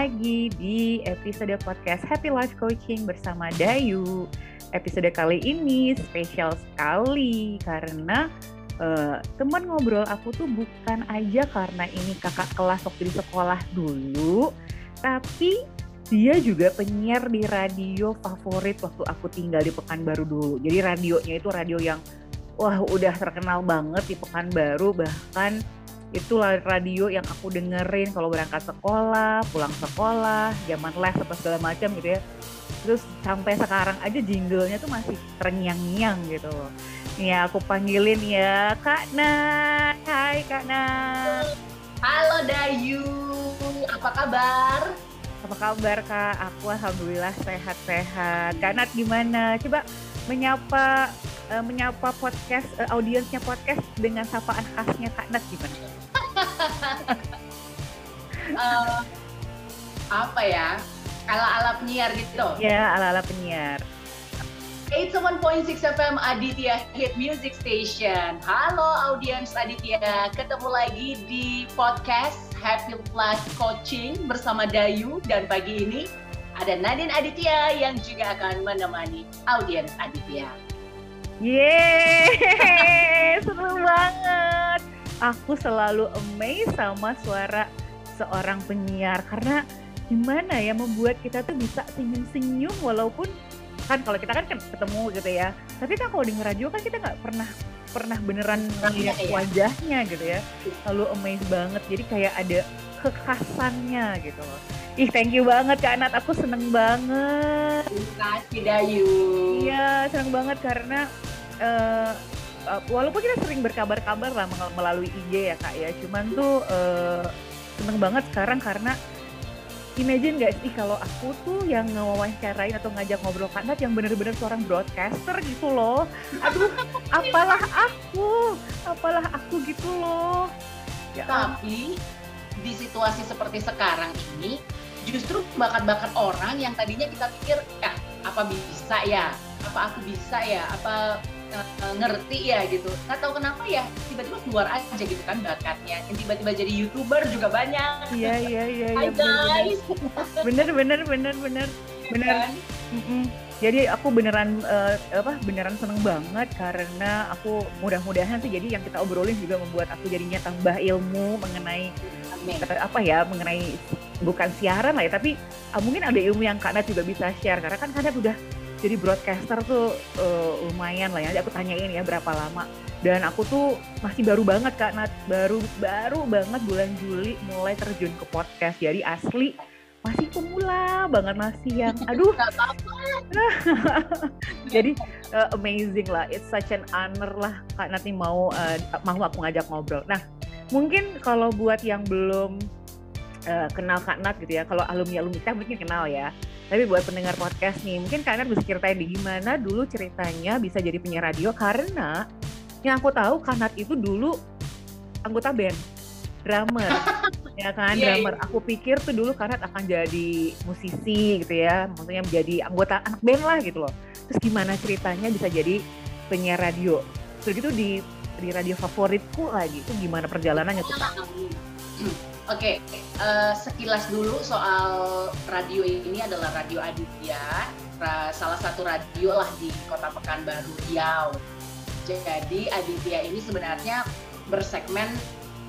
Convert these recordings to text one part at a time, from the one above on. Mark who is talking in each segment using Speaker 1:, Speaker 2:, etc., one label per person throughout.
Speaker 1: lagi di episode podcast Happy Life Coaching bersama Dayu. Episode kali ini spesial sekali karena uh, teman ngobrol aku tuh bukan aja karena ini kakak kelas waktu di sekolah dulu, tapi dia juga penyiar di radio favorit waktu aku tinggal di Pekanbaru dulu. Jadi radionya itu radio yang wah udah terkenal banget di Pekanbaru bahkan itu radio yang aku dengerin kalau berangkat sekolah, pulang sekolah, zaman les apa segala macam gitu ya. Terus sampai sekarang aja jinglenya tuh masih ternyang-nyang gitu loh. Ya aku panggilin ya Kak Nat. Hai Kak Nat.
Speaker 2: Halo Dayu, apa kabar?
Speaker 1: Apa kabar Kak? Aku alhamdulillah sehat-sehat. Kak Nat gimana? Coba menyapa uh, menyapa podcast uh, audiensnya podcast dengan sapaan khasnya Kak Nat gimana?
Speaker 2: Uh, apa ya? Ala-ala penyiar gitu.
Speaker 1: Ya ala-ala penyiar.
Speaker 2: 81.6 FM Aditya Hit Music Station. Halo audiens Aditya, ketemu lagi di podcast Happy Life Coaching bersama Dayu. Dan pagi ini ada Nadine Aditya yang juga akan menemani audiens Aditya.
Speaker 1: Yeay, seru banget aku selalu amazed sama suara seorang penyiar. Karena gimana ya membuat kita tuh bisa senyum-senyum walaupun kan kalau kita kan ketemu gitu ya. Tapi kan kalau denger radio kan kita nggak pernah pernah beneran lihat ya. wajahnya gitu ya. Selalu amazed banget jadi kayak ada kekhasannya gitu loh. Ih thank you banget Kak Anat aku seneng banget.
Speaker 2: Terima kasih Dayu.
Speaker 1: Iya seneng banget karena uh, uh, walaupun kita sering berkabar-kabar lah melalui IG ya kak ya. Cuman tuh uh, seneng banget sekarang karena imagine gak sih kalau aku tuh yang ngewawancarain atau ngajak ngobrol kanat yang bener-bener seorang broadcaster gitu loh. Aduh apalah aku? Apalah aku gitu loh.
Speaker 2: Ya. tapi di situasi seperti sekarang ini justru bakat-bakat orang yang tadinya kita pikir ya apa bisa ya? Apa aku bisa ya? Apa uh, ngerti ya gitu. Nggak tahu kenapa ya tiba-tiba keluar aja gitu kan bakatnya. Yang tiba-tiba jadi youtuber juga banyak.
Speaker 1: Iya iya iya
Speaker 2: Hai
Speaker 1: ya,
Speaker 2: guys.
Speaker 1: Bener bener bener bener bener kan? mm -mm. jadi aku beneran uh, apa beneran seneng banget karena aku mudah-mudahan sih jadi yang kita obrolin juga membuat aku jadinya tambah ilmu mengenai uh, apa ya mengenai bukan siaran lah ya tapi uh, mungkin ada ilmu yang Kak Nat juga bisa share. Karena kan Kak Nat udah jadi broadcaster tuh uh, lumayan lah ya. Aku tanyain ya berapa lama. Dan aku tuh masih baru banget kak Nat, baru baru banget bulan Juli mulai terjun ke podcast. Jadi asli masih pemula banget masih yang aduh jadi uh, amazing lah it's such an honor lah kak nanti mau uh, mau aku ngajak ngobrol nah mungkin kalau buat yang belum uh, kenal kak Nat gitu ya kalau alumni alumni kita mungkin kenal ya tapi buat pendengar podcast nih, mungkin kalian bisa ceritain di gimana dulu ceritanya bisa jadi penyiar radio karena yang aku tahu Kanat itu dulu anggota band, drummer, ya kan, yeah, drummer. Yeah. Aku pikir tuh dulu Kanat akan jadi musisi gitu ya, maksudnya menjadi anggota anak band lah gitu loh. Terus gimana ceritanya bisa jadi penyiar radio? Terus gitu di di radio favoritku lagi, itu gimana perjalanannya tuh Kak?
Speaker 2: Oke, okay, uh, eh, sekilas dulu soal radio ini adalah Radio Aditya, salah satu radio lah di Kota Pekanbaru Riau. Jadi Aditya ini sebenarnya bersegmen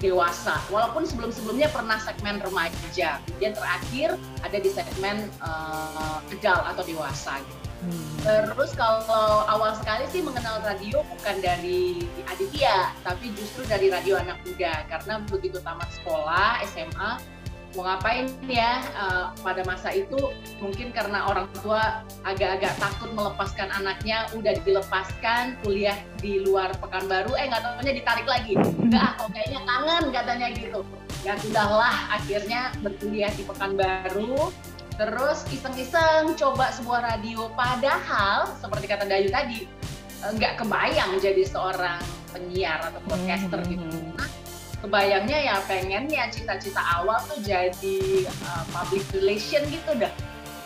Speaker 2: dewasa, walaupun sebelum-sebelumnya pernah segmen remaja, kemudian terakhir ada di segmen uh, adult atau dewasa. Gitu. Hmm. Terus kalau awal sekali sih mengenal radio bukan dari Aditya, tapi justru dari radio anak muda. Karena begitu tamat sekolah SMA mau ngapain ya uh, pada masa itu mungkin karena orang tua agak-agak takut melepaskan anaknya udah dilepaskan kuliah di luar Pekanbaru eh nggak tahunya ditarik lagi. Enggak kok kayaknya kangen katanya gitu. Ya sudahlah akhirnya berkuliah di Pekanbaru Terus iseng-iseng coba sebuah radio, padahal seperti kata Dayu tadi eh, nggak kebayang jadi seorang penyiar atau podcaster gitu. Nah, kebayangnya ya pengennya cita-cita awal tuh jadi uh, public relation gitu dah.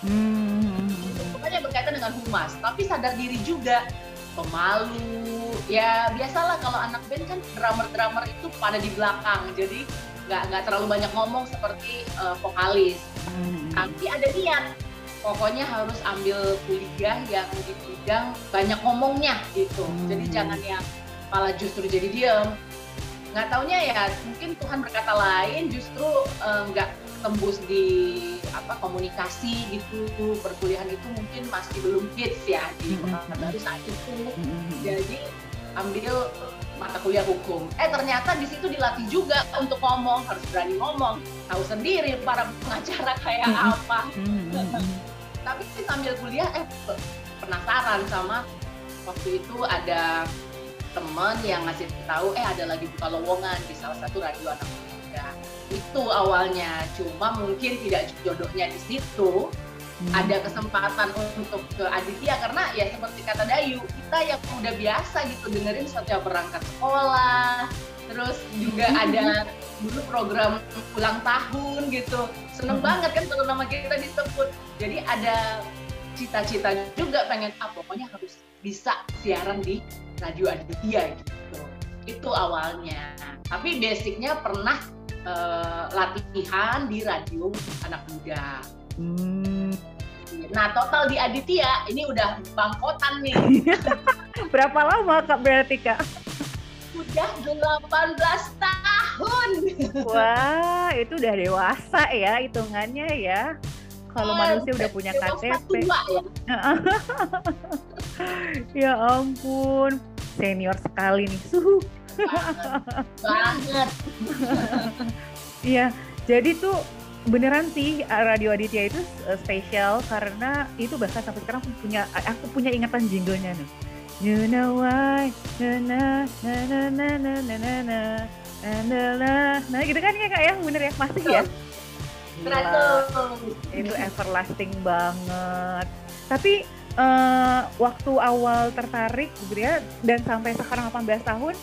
Speaker 2: Hmm. Pokoknya berkaitan dengan humas, tapi sadar diri juga pemalu. Ya biasalah kalau anak band kan drummer-drummer itu pada di belakang, jadi nggak nggak terlalu banyak ngomong seperti uh, vokalis. Hmm. tapi ada niat. Pokoknya harus ambil kuliah yang di bidang banyak ngomongnya gitu. Hmm. jadi jangan yang malah justru jadi diem. Nggak taunya ya mungkin Tuhan berkata lain justru nggak uh, tembus di apa komunikasi gitu. Perkuliahan itu mungkin masih belum hits ya di mm -hmm. baru saat itu. Jadi ambil mata kuliah hukum. Eh ternyata di situ dilatih juga untuk ngomong, harus berani ngomong, tahu sendiri para pengacara kayak mm -hmm. apa. Mm -hmm. Tapi sambil kuliah eh penasaran sama waktu itu ada teman yang ngasih tahu eh ada lagi buka lowongan di salah satu radio anak muda. Itu awalnya, cuma mungkin tidak jodohnya di situ hmm. ada kesempatan untuk ke Aditya karena ya seperti kata Dayu kita yang udah biasa gitu dengerin setiap berangkat sekolah terus juga hmm. ada dulu program ulang tahun gitu seneng hmm. banget kan kalau nama kita disebut jadi ada cita-cita juga pengen ah pokoknya harus bisa siaran di radio Aditya gitu itu awalnya tapi basicnya pernah uh, latihan di radio anak muda Hmm. Nah total di Aditya ini udah bangkotan nih.
Speaker 1: Berapa lama kak berarti kak?
Speaker 2: Udah 18 tahun.
Speaker 1: Wah itu udah dewasa ya hitungannya ya. Kalau oh, manusia udah punya KTP. Tua, ya? ya ampun, senior sekali nih. Suhu.
Speaker 2: Banget.
Speaker 1: Iya, jadi tuh beneran sih Radio Aditya itu uh, spesial karena itu bahkan sampai sekarang aku punya aku punya ingatan jinglenya nih. You know why, na na na na na na na na na na na nah gitu kan ya kak ya bener ya masih ya.
Speaker 2: Gila,
Speaker 1: itu everlasting banget. Tapi uh, waktu awal tertarik gitu ya dan sampai sekarang 18 tahun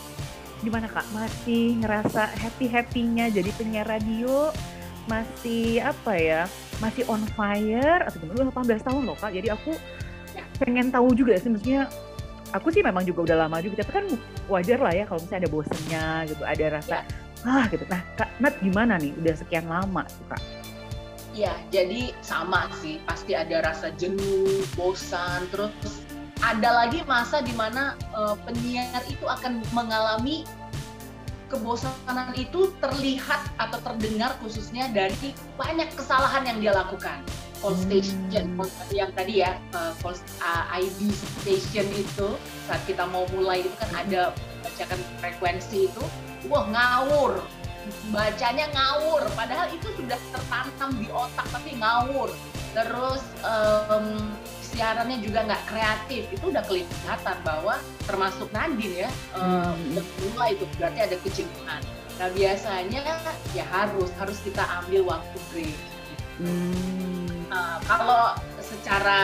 Speaker 1: gimana kak masih ngerasa happy happynya jadi penyiar radio masih apa ya masih on fire atau gimana? 18 tahun loh kak. Jadi aku pengen tahu juga sih maksudnya aku sih memang juga udah lama juga tapi kan wajar lah ya kalau misalnya ada bosennya gitu ada rasa ya. ah gitu. Nah kak Nat gimana nih? Udah sekian lama tuh kak?
Speaker 2: Iya, jadi sama sih. Pasti ada rasa jenuh, bosan, terus ada lagi masa di mana uh, penyiar itu akan mengalami kebosanan itu terlihat atau terdengar khususnya dari banyak kesalahan yang dia lakukan. Call hmm. station hmm. yang tadi ya uh, call uh, ID station itu saat kita mau mulai itu kan ada bacakan frekuensi itu, wah ngawur, bacanya ngawur, padahal itu sudah tertanam di otak tapi ngawur. Terus um, siarannya juga nggak kreatif. Itu udah kelihatan bahwa termasuk Nadine ya hmm. udah mulai itu berarti ada kejenuhan nah biasanya ya harus harus kita ambil waktu break. Hmm. uh, kalau secara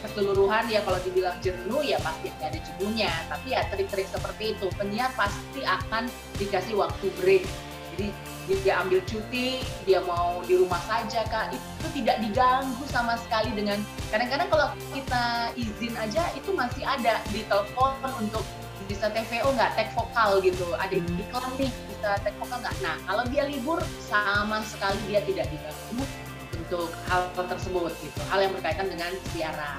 Speaker 2: keseluruhan ya kalau dibilang jenuh ya pasti ada jenuhnya. Tapi ya trik-trik seperti itu penyiar pasti akan dikasih waktu break. Jadi dia ambil cuti, dia mau di rumah saja kak, itu tidak diganggu sama sekali dengan kadang-kadang kalau kita izin aja itu masih ada di telepon untuk bisa TVO nggak, tag vokal gitu, ada hmm. iklan nih bisa tag vokal nggak. Nah kalau dia libur sama sekali dia tidak diganggu untuk hal tersebut gitu, hal yang berkaitan dengan siaran.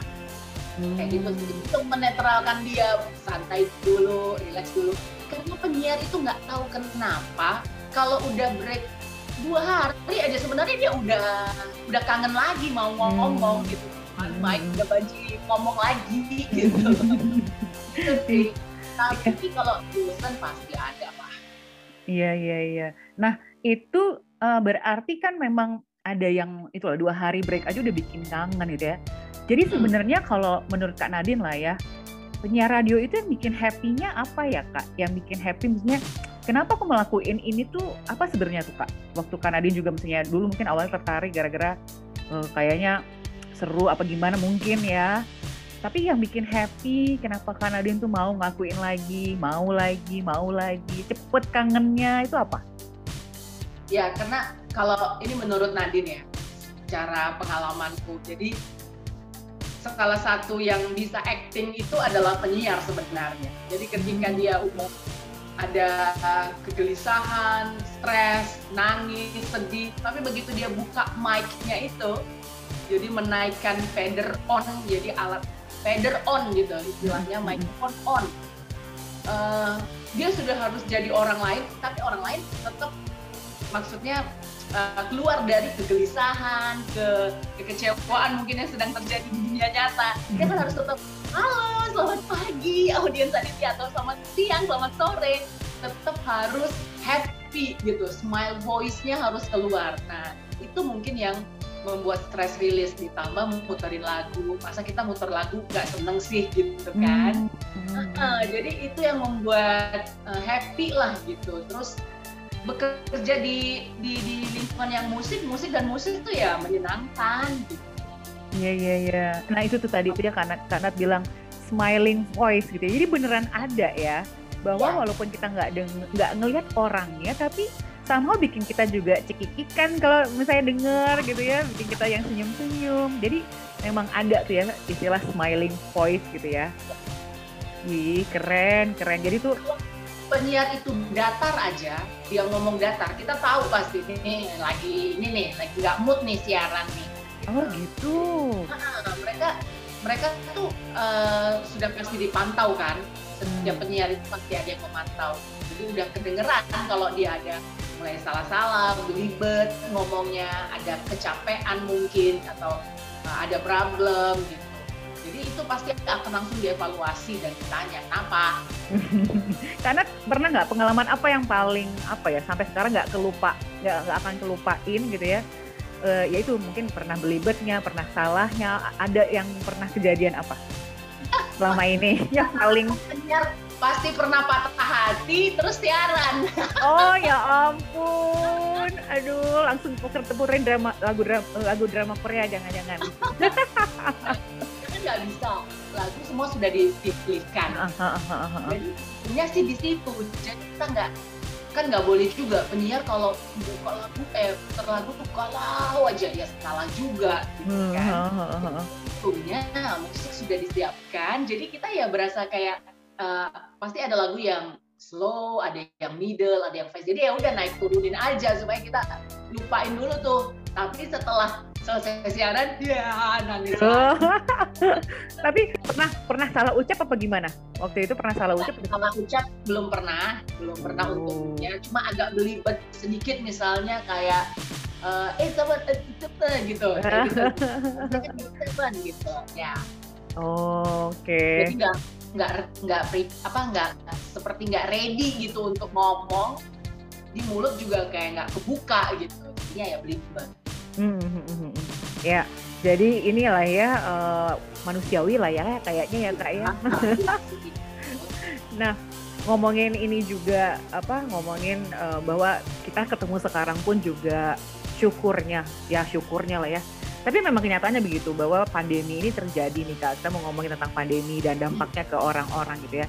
Speaker 2: Hmm. Kayak gitu sih, untuk menetralkan dia santai dulu, relax dulu. Karena penyiar itu nggak tahu kenapa kalau udah break dua hari aja sebenarnya dia udah udah kangen lagi mau ngomong hmm. gitu Mike udah banci ngomong lagi gitu sih tapi kalau bosan pasti ada pak
Speaker 1: iya iya iya nah itu uh, berarti kan memang ada yang itu lah dua hari break aja udah bikin kangen gitu ya jadi hmm. sebenarnya hmm. kalau menurut Kak Nadine lah ya penyiar radio itu yang bikin happy-nya apa ya Kak? Yang bikin happy misalnya kenapa aku ngelakuin ini tuh apa sebenarnya tuh kak? Waktu Kanadin juga misalnya dulu mungkin awalnya tertarik gara-gara uh, kayaknya seru apa gimana mungkin ya. Tapi yang bikin happy kenapa Kanadin tuh mau ngakuin lagi mau lagi mau lagi cepet kangennya itu apa?
Speaker 2: Ya karena kalau ini menurut Nadine ya cara pengalamanku jadi salah satu yang bisa acting itu adalah penyiar sebenarnya. Jadi ketika dia umum ada kegelisahan, stres, nangis, sedih. Tapi begitu dia buka mic-nya itu, jadi menaikkan fader on, jadi alat fader on gitu istilahnya hmm. microphone on. Uh, dia sudah harus jadi orang lain, tapi orang lain tetap maksudnya uh, keluar dari kegelisahan, ke kekecewaan mungkin yang sedang terjadi di dunia nyata. Dia kan harus tetap halo, selamat pagi, audiens aditya atau selamat siang, selamat sore. Tetap harus happy gitu, smile voice-nya harus keluar. Nah, itu mungkin yang membuat stress release ditambah muterin lagu masa kita muter lagu nggak seneng sih gitu kan hmm. uh, jadi itu yang membuat uh, happy lah gitu terus bekerja di di di lingkungan yang musik musik dan musik itu ya menyenangkan gitu
Speaker 1: Iya iya iya. Nah itu tuh tadi itu ya karena karena bilang smiling voice gitu. Ya. Jadi beneran ada ya bahwa ya. walaupun kita nggak nggak ngelihat orangnya tapi somehow bikin kita juga cekikikan kalau misalnya denger gitu ya, bikin kita yang senyum-senyum. Jadi memang ada tuh ya istilah smiling voice gitu ya. Wih, keren, keren. Jadi tuh
Speaker 2: penyiar itu datar aja, dia ngomong datar, kita tahu pasti ini lagi ini nih, lagi nggak mood nih siaran nih.
Speaker 1: Oh gitu.
Speaker 2: Nah, mereka mereka tuh uh, sudah pasti dipantau kan. Setiap hmm. penyiar itu pasti ada yang memantau. Jadi udah kedengeran kalau dia ada mulai salah-salah, belibet ngomongnya, ada kecapean mungkin atau uh, ada problem gitu jadi itu pasti akan langsung dievaluasi dan ditanya kenapa.
Speaker 1: Karena pernah nggak pengalaman apa yang paling apa ya sampai sekarang nggak kelupa, nggak akan kelupain gitu ya? Uh, ya itu mungkin pernah belibetnya, pernah salahnya, ada yang pernah kejadian apa? Selama ini yang paling
Speaker 2: pasti pernah patah hati terus siaran.
Speaker 1: Oh ya ampun, aduh langsung puker tepurin drama lagu drama lagu drama Korea jangan-jangan.
Speaker 2: nggak bisa. Lagu semua sudah dipilihkan. Jadi punya sih di situ. Jadi kita nggak kan nggak boleh juga penyiar kalau buka lagu eh terlagu tuh kalau aja ya salah juga gitu hmm, kan punya musik sudah disiapkan jadi kita ya berasa kayak uh, pasti ada lagu yang slow, ada yang middle, ada yang fast. Jadi ya udah naik turunin aja supaya kita lupain dulu tuh. Tapi setelah selesai siaran ya nangis. Oh.
Speaker 1: tapi pernah pernah salah ucap apa gimana? Waktu itu pernah salah ucap?
Speaker 2: Salah ucap belum pernah belum pernah oh. untungnya cuma agak belibet sedikit misalnya kayak uh, eh sahabat eh, eh gitu. Gitu. Gitu ya.
Speaker 1: Oh, oke. Okay.
Speaker 2: jadi nggak nggak nggak apa nggak seperti nggak ready gitu untuk ngomong di mulut juga kayak nggak kebuka gitu. Jadinya ya belibet Hmm, hmm,
Speaker 1: hmm, hmm, ya, jadi inilah ya uh, manusiawi lah ya kayaknya ya kak ya. nah ngomongin ini juga apa ngomongin uh, bahwa kita ketemu sekarang pun juga syukurnya ya syukurnya lah ya. Tapi memang kenyataannya begitu bahwa pandemi ini terjadi nih kak. Kita mau ngomongin tentang pandemi dan dampaknya ke orang-orang gitu ya.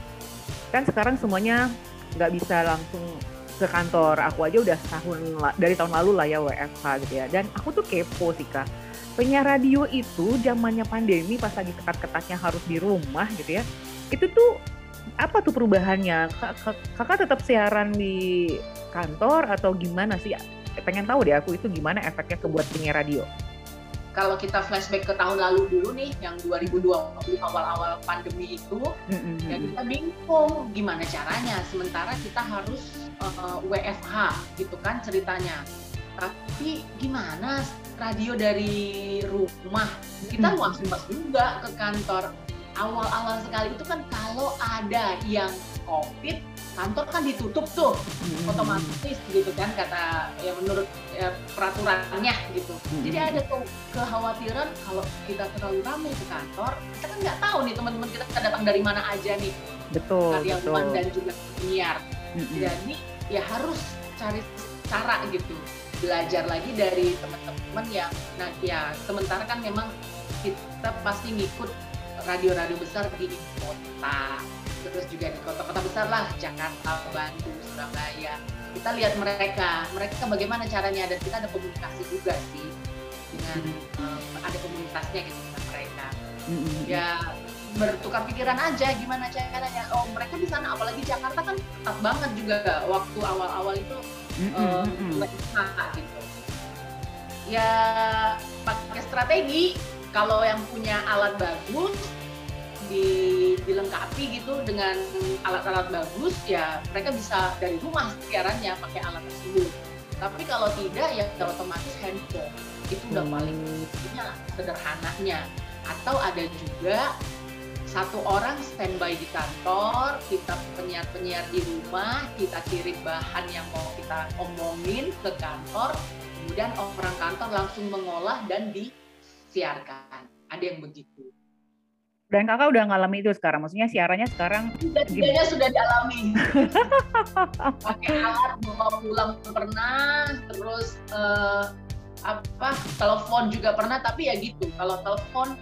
Speaker 1: Kan sekarang semuanya nggak bisa langsung ke kantor. Aku aja udah tahun dari tahun lalu lah ya WFH gitu ya. Dan aku tuh kepo sih kak. Penyiar radio itu zamannya pandemi pas lagi ketat-ketatnya harus di rumah gitu ya itu tuh apa tuh perubahannya? Kakak, kakak tetap siaran di kantor atau gimana sih? Pengen tahu deh aku itu gimana efeknya ke buat penyiar radio
Speaker 2: kalau kita flashback ke tahun lalu dulu nih yang 2020 awal-awal pandemi itu mm-hmm. ya kita bingung gimana caranya sementara kita harus uh, eh, WFH gitu kan ceritanya tapi gimana radio dari rumah kita mm-hmm. was juga ke kantor awal-awal sekali itu kan kalau ada yang covid kantor kan ditutup tuh hmm. otomatis gitu kan kata ya menurut ya, peraturannya gitu hmm. jadi ada tuh kekhawatiran kalau kita terlalu ramai ke kantor kita kan nggak tahu nih teman-teman kita datang dari mana aja nih
Speaker 1: betul
Speaker 2: karyawan dan juga penyiar hmm. jadi ya harus cari cara gitu belajar lagi dari teman-teman yang nah ya sementara kan memang kita pasti ngikut radio-radio besar di kota terus juga di kota-kota besar lah Jakarta, Bandung, Surabaya. Kita lihat mereka, mereka bagaimana caranya dan kita ada komunikasi juga sih dengan um, ada komunitasnya gitu dengan mereka. Mm-hmm. Ya bertukar pikiran aja gimana caranya oh mereka di sana apalagi Jakarta kan ketat banget juga waktu awal-awal itu mm -hmm. uh, gitu ya pakai strategi kalau yang punya alat bagus di, dilengkapi gitu dengan alat-alat bagus ya mereka bisa dari rumah siarannya pakai alat tersebut tapi kalau tidak ya otomatis handphone itu udah paling intinya sederhananya atau ada juga satu orang standby di kantor, kita penyiar-penyiar di rumah, kita kirim bahan yang mau kita omongin ke kantor, kemudian orang kantor langsung mengolah dan disiarkan. Ada yang begitu.
Speaker 1: Dan kakak udah ngalami itu sekarang, maksudnya siarannya sekarang?
Speaker 2: Tiga-tiganya sudah dialami. Pakai alat bawa pulang pernah, terus uh, apa telepon juga pernah, tapi ya gitu. Kalau telepon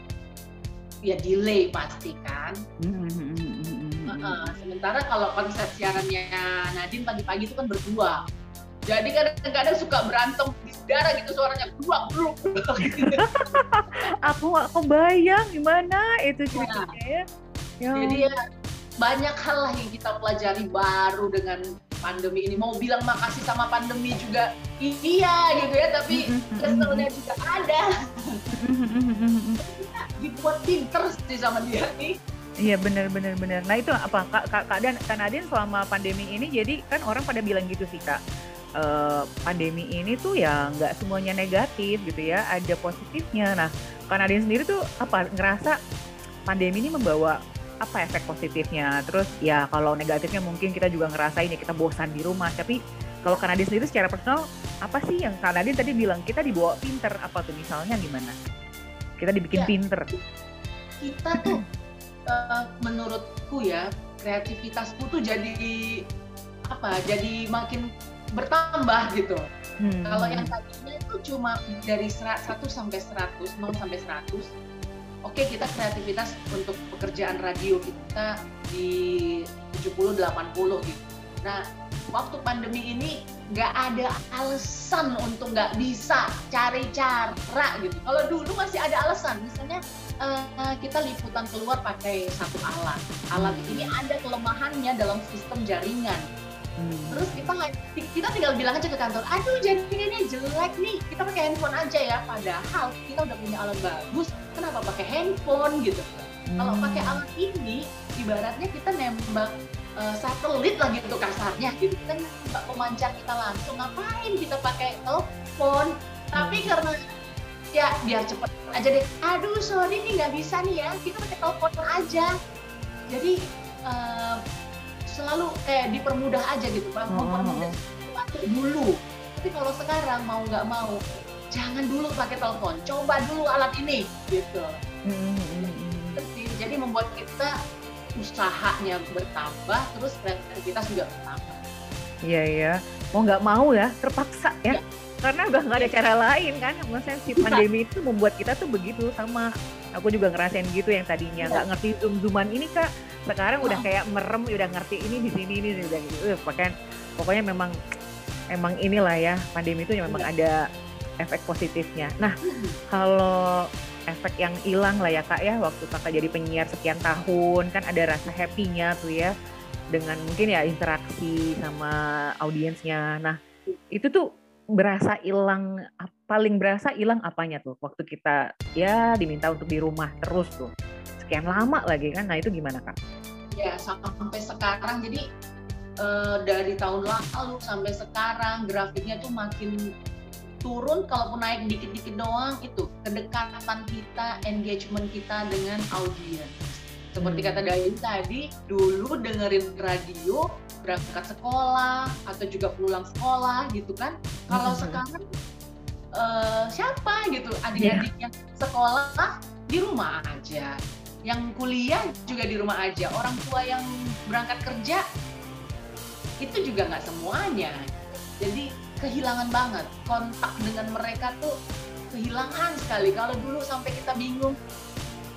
Speaker 2: ya delay pasti kan. Uh, sementara kalau konsep siarannya Nadine pagi-pagi itu kan berdua. Jadi kadang-kadang suka berantem di saudara gitu suaranya keluar dulu.
Speaker 1: aku gak kebayang gimana itu ceritanya ya.
Speaker 2: ya. Jadi ya banyak hal lah yang kita pelajari baru dengan pandemi ini. Mau bilang makasih sama pandemi juga iya gitu ya, tapi keselnya juga ada dibuat pinter sih sama dia nih.
Speaker 1: Iya benar benar benar. Nah itu apa kak kak, kak dan kak Nadine selama pandemi ini jadi kan orang pada bilang gitu sih kak. Uh, pandemi ini tuh ya nggak semuanya negatif gitu ya, ada positifnya. Nah, Kak Nadine sendiri tuh apa ngerasa pandemi ini membawa apa efek positifnya? Terus ya kalau negatifnya mungkin kita juga ngerasain ya kita bosan di rumah. Tapi kalau Kak Nadine sendiri secara personal apa sih yang Kak Nadine tadi bilang kita dibawa pinter apa tuh misalnya gimana? kita dibikin ya. pinter
Speaker 2: kita tuh uh, menurutku ya kreativitasku tuh jadi apa jadi makin bertambah gitu hmm. kalau yang tadinya itu cuma dari 100 sampai 100 0 sampai 100 oke kita kreativitas untuk pekerjaan radio kita di 70 80 gitu nah waktu pandemi ini nggak ada alasan untuk nggak bisa cari cara gitu. Kalau dulu masih ada alasan, misalnya uh, kita liputan keluar pakai satu alat. Alat hmm. ini ada kelemahannya dalam sistem jaringan. Hmm. Terus kita kita tinggal bilang aja ke kantor, aduh jaringannya jelek nih, kita pakai handphone aja ya. Padahal kita udah punya alat bagus, kenapa pakai handphone gitu? Hmm. Kalau pakai alat ini, ibaratnya kita nembak uh, satelit lagi untuk kasarnya gitu kan mbak pemancar kita langsung ngapain kita pakai telepon tapi hmm. karena ya biar cepet aja deh aduh sorry nih nggak bisa nih ya kita pakai telepon aja jadi uh, selalu kayak dipermudah aja gitu bang hmm. mempermudah waktu dulu. Tapi kalau sekarang mau nggak mau jangan dulu pakai telepon. Coba dulu alat ini gitu. Hmm. jadi membuat kita usahanya bertambah terus kreativitas juga bertambah.
Speaker 1: Iya iya. Mau nggak mau ya terpaksa ya, ya. karena udah nggak ada cara lain kan? Maksudnya si pandemi itu membuat kita tuh begitu sama. Aku juga ngerasain gitu yang tadinya. Nggak ya. ngerti zoom zooman ini kak sekarang udah kayak merem udah ngerti ini di sini ini udah gitu uh, pokoknya memang emang inilah ya pandemi itu memang ya. ada efek positifnya nah kalau efek yang hilang lah ya kak ya waktu kakak jadi penyiar sekian tahun kan ada rasa happy-nya tuh ya dengan mungkin ya interaksi sama audiensnya. Nah itu tuh berasa hilang paling berasa hilang apanya tuh waktu kita ya diminta untuk di rumah terus tuh sekian lama lagi kan nah itu gimana kak?
Speaker 2: Ya sampai sekarang jadi uh, dari tahun lalu sampai sekarang grafiknya tuh makin turun kalaupun naik dikit-dikit doang itu kedekatan kita engagement kita dengan audiens seperti hmm. kata Dayu tadi dulu dengerin radio berangkat sekolah atau juga pulang sekolah gitu kan kalau hmm. sekarang uh, siapa gitu adik-adik yeah. yang sekolah di rumah aja yang kuliah juga di rumah aja orang tua yang berangkat kerja itu juga nggak semuanya jadi kehilangan banget kontak dengan mereka tuh kehilangan sekali kalau dulu sampai kita bingung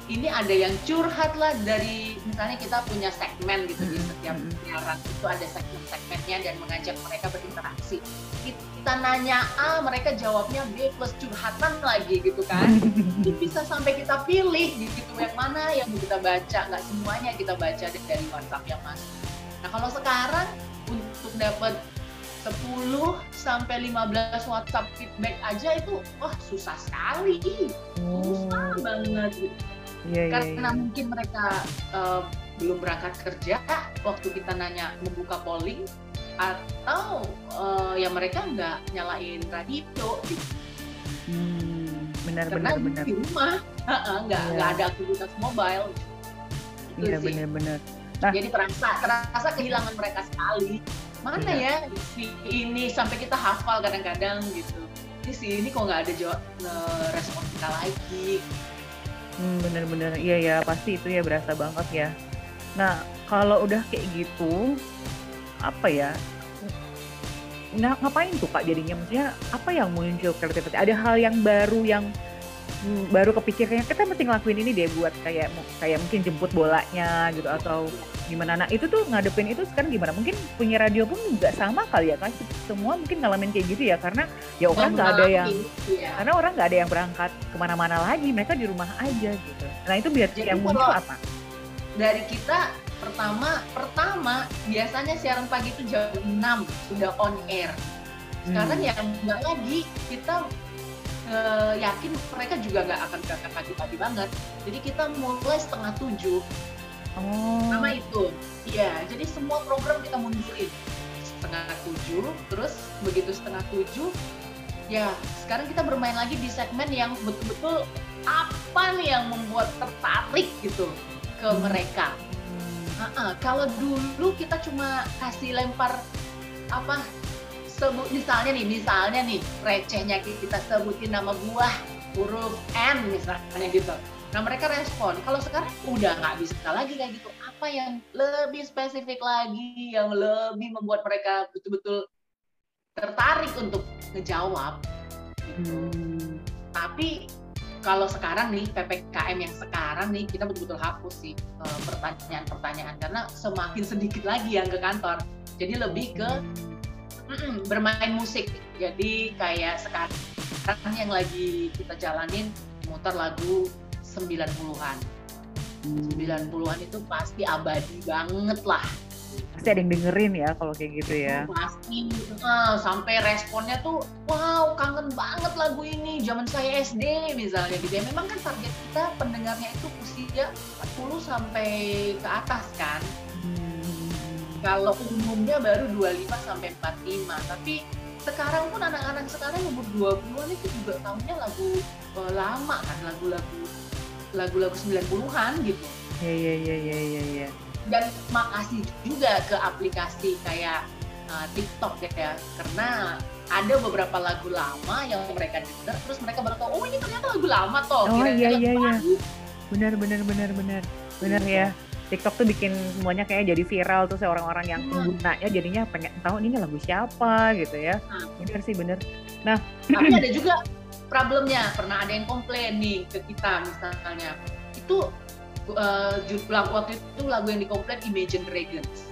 Speaker 2: ini ada yang curhat lah dari misalnya kita punya segmen gitu di
Speaker 1: Mm-mm,
Speaker 2: setiap
Speaker 1: mm-mm.
Speaker 2: siaran itu ada segmen-segmennya dan mengajak mereka berinteraksi. Kita nanya A, mereka jawabnya B plus curhatan lagi gitu kan. Ini bisa sampai kita pilih gitu yang mana yang kita baca, nggak semuanya kita baca dari WhatsApp yang masuk. Nah kalau sekarang untuk dapat 10 sampai 15 WhatsApp feedback aja itu wah susah sekali. Susah
Speaker 1: Oh,
Speaker 2: banget gitu
Speaker 1: iya iya.
Speaker 2: karena
Speaker 1: iya.
Speaker 2: mungkin mereka eh, belum berangkat kerja waktu kita nanya membuka polling atau eh, ya mereka nggak nyalain radio
Speaker 1: Hmm, benar
Speaker 2: karena
Speaker 1: benar benar.
Speaker 2: di rumah nggak
Speaker 1: Iya.
Speaker 2: nggak ada aktivitas mobile itu
Speaker 1: Iya
Speaker 2: sih
Speaker 1: benar benar. Nah.
Speaker 2: jadi terasa terasa kehilangan mereka sekali mana
Speaker 1: Iya.
Speaker 2: ya si ini sampai kita hafal kadang-kadang gitu di sini kok nggak ada jawab respon kita lagi
Speaker 1: Hmm, bener-bener iya ya pasti itu ya berasa banget ya. Nah kalau udah kayak gitu apa ya? Nah, ngapain tuh kak jadinya? Maksudnya apa yang muncul kreativitas? Ada hal yang baru yang hmm, baru kepikirnya kita mesti ngelakuin ini deh buat kayak kayak mungkin jemput bolanya gitu atau gimana? Nah itu tuh ngadepin itu sekarang gimana? Mungkin punya radio pun juga sama kali ya kan? Semua mungkin ngalamin kayak gitu ya karena ya orang nggak ada yang
Speaker 2: Iya.
Speaker 1: karena orang nggak ada yang berangkat ke mana-mana lagi mereka di rumah aja gitu nah itu biar
Speaker 2: Jadi
Speaker 1: yang muncul apa
Speaker 2: dari kita pertama pertama biasanya siaran pagi itu jam 6 sudah on air. Sekarang
Speaker 1: Hmm.
Speaker 2: ya nggak lagi. Kita eh, yakin mereka juga nggak akan berangkat pagi-pagi banget. Jadi kita mulai setengah tujuh.
Speaker 1: Oh.
Speaker 2: Sama itu. Iya jadi semua program kita mundurin setengah tujuh terus begitu setengah tujuh ya sekarang kita bermain lagi di segmen yang betul-betul apa nih yang membuat tertarik gitu ke
Speaker 1: Hmm.
Speaker 2: mereka
Speaker 1: Hmm.
Speaker 2: Heeh, kalau dulu kita cuma kasih lempar apa sebut misalnya nih misalnya nih recehnya kita sebutin nama buah huruf N misalnya gitu nah mereka respon kalau sekarang udah nggak bisa lagi kayak gitu apa yang lebih spesifik lagi yang lebih membuat mereka betul-betul tertarik untuk ngejawab gitu
Speaker 1: Hmm.
Speaker 2: tapi kalau sekarang nih PPKM yang sekarang nih kita betul-betul hapus sih eh, pertanyaan-pertanyaan karena semakin sedikit lagi yang ke kantor. Jadi lebih ke mm-mm, bermain musik. Jadi kayak sekarang yang lagi kita jalanin muter lagu 90-an.
Speaker 1: Hmm.
Speaker 2: 90-an itu pasti abadi banget lah.
Speaker 1: Pasti ada yang dengerin ya kalau kayak gitu ya
Speaker 2: Pasti ah, sampai responnya tuh wow kangen banget lagu ini zaman saya SD misalnya gitu ya. Memang kan target kita pendengarnya itu usia 40 sampai ke atas kan.
Speaker 1: Hmm.
Speaker 2: Kalau umumnya baru 25 sampai 45. Tapi sekarang pun anak-anak sekarang umur 20-an itu juga tahunya lagu eh, lama kan, lagu-lagu lagu-lagu 90-an gitu.
Speaker 1: ya ya ya ya ya ya
Speaker 2: dan makasih juga ke aplikasi kayak uh, TikTok ya karena ada beberapa lagu lama yang mereka dengar terus mereka baru tahu oh ini ternyata lagu lama toh
Speaker 1: Oh,
Speaker 2: Kirain
Speaker 1: iya, iya, iya. benar benar benar benar benar
Speaker 2: Gitu.
Speaker 1: ya TikTok tuh bikin semuanya kayak jadi viral tuh orang-orang yang
Speaker 2: Iya.
Speaker 1: penggunanya jadinya pengen tahu ini lagu siapa gitu ya
Speaker 2: Nah.
Speaker 1: benar sih benar
Speaker 2: tapi ada juga problemnya pernah ada yang komplain nih ke kita misalnya itu uh, judul lagu waktu itu lagu yang dikomplain Imagine Dragons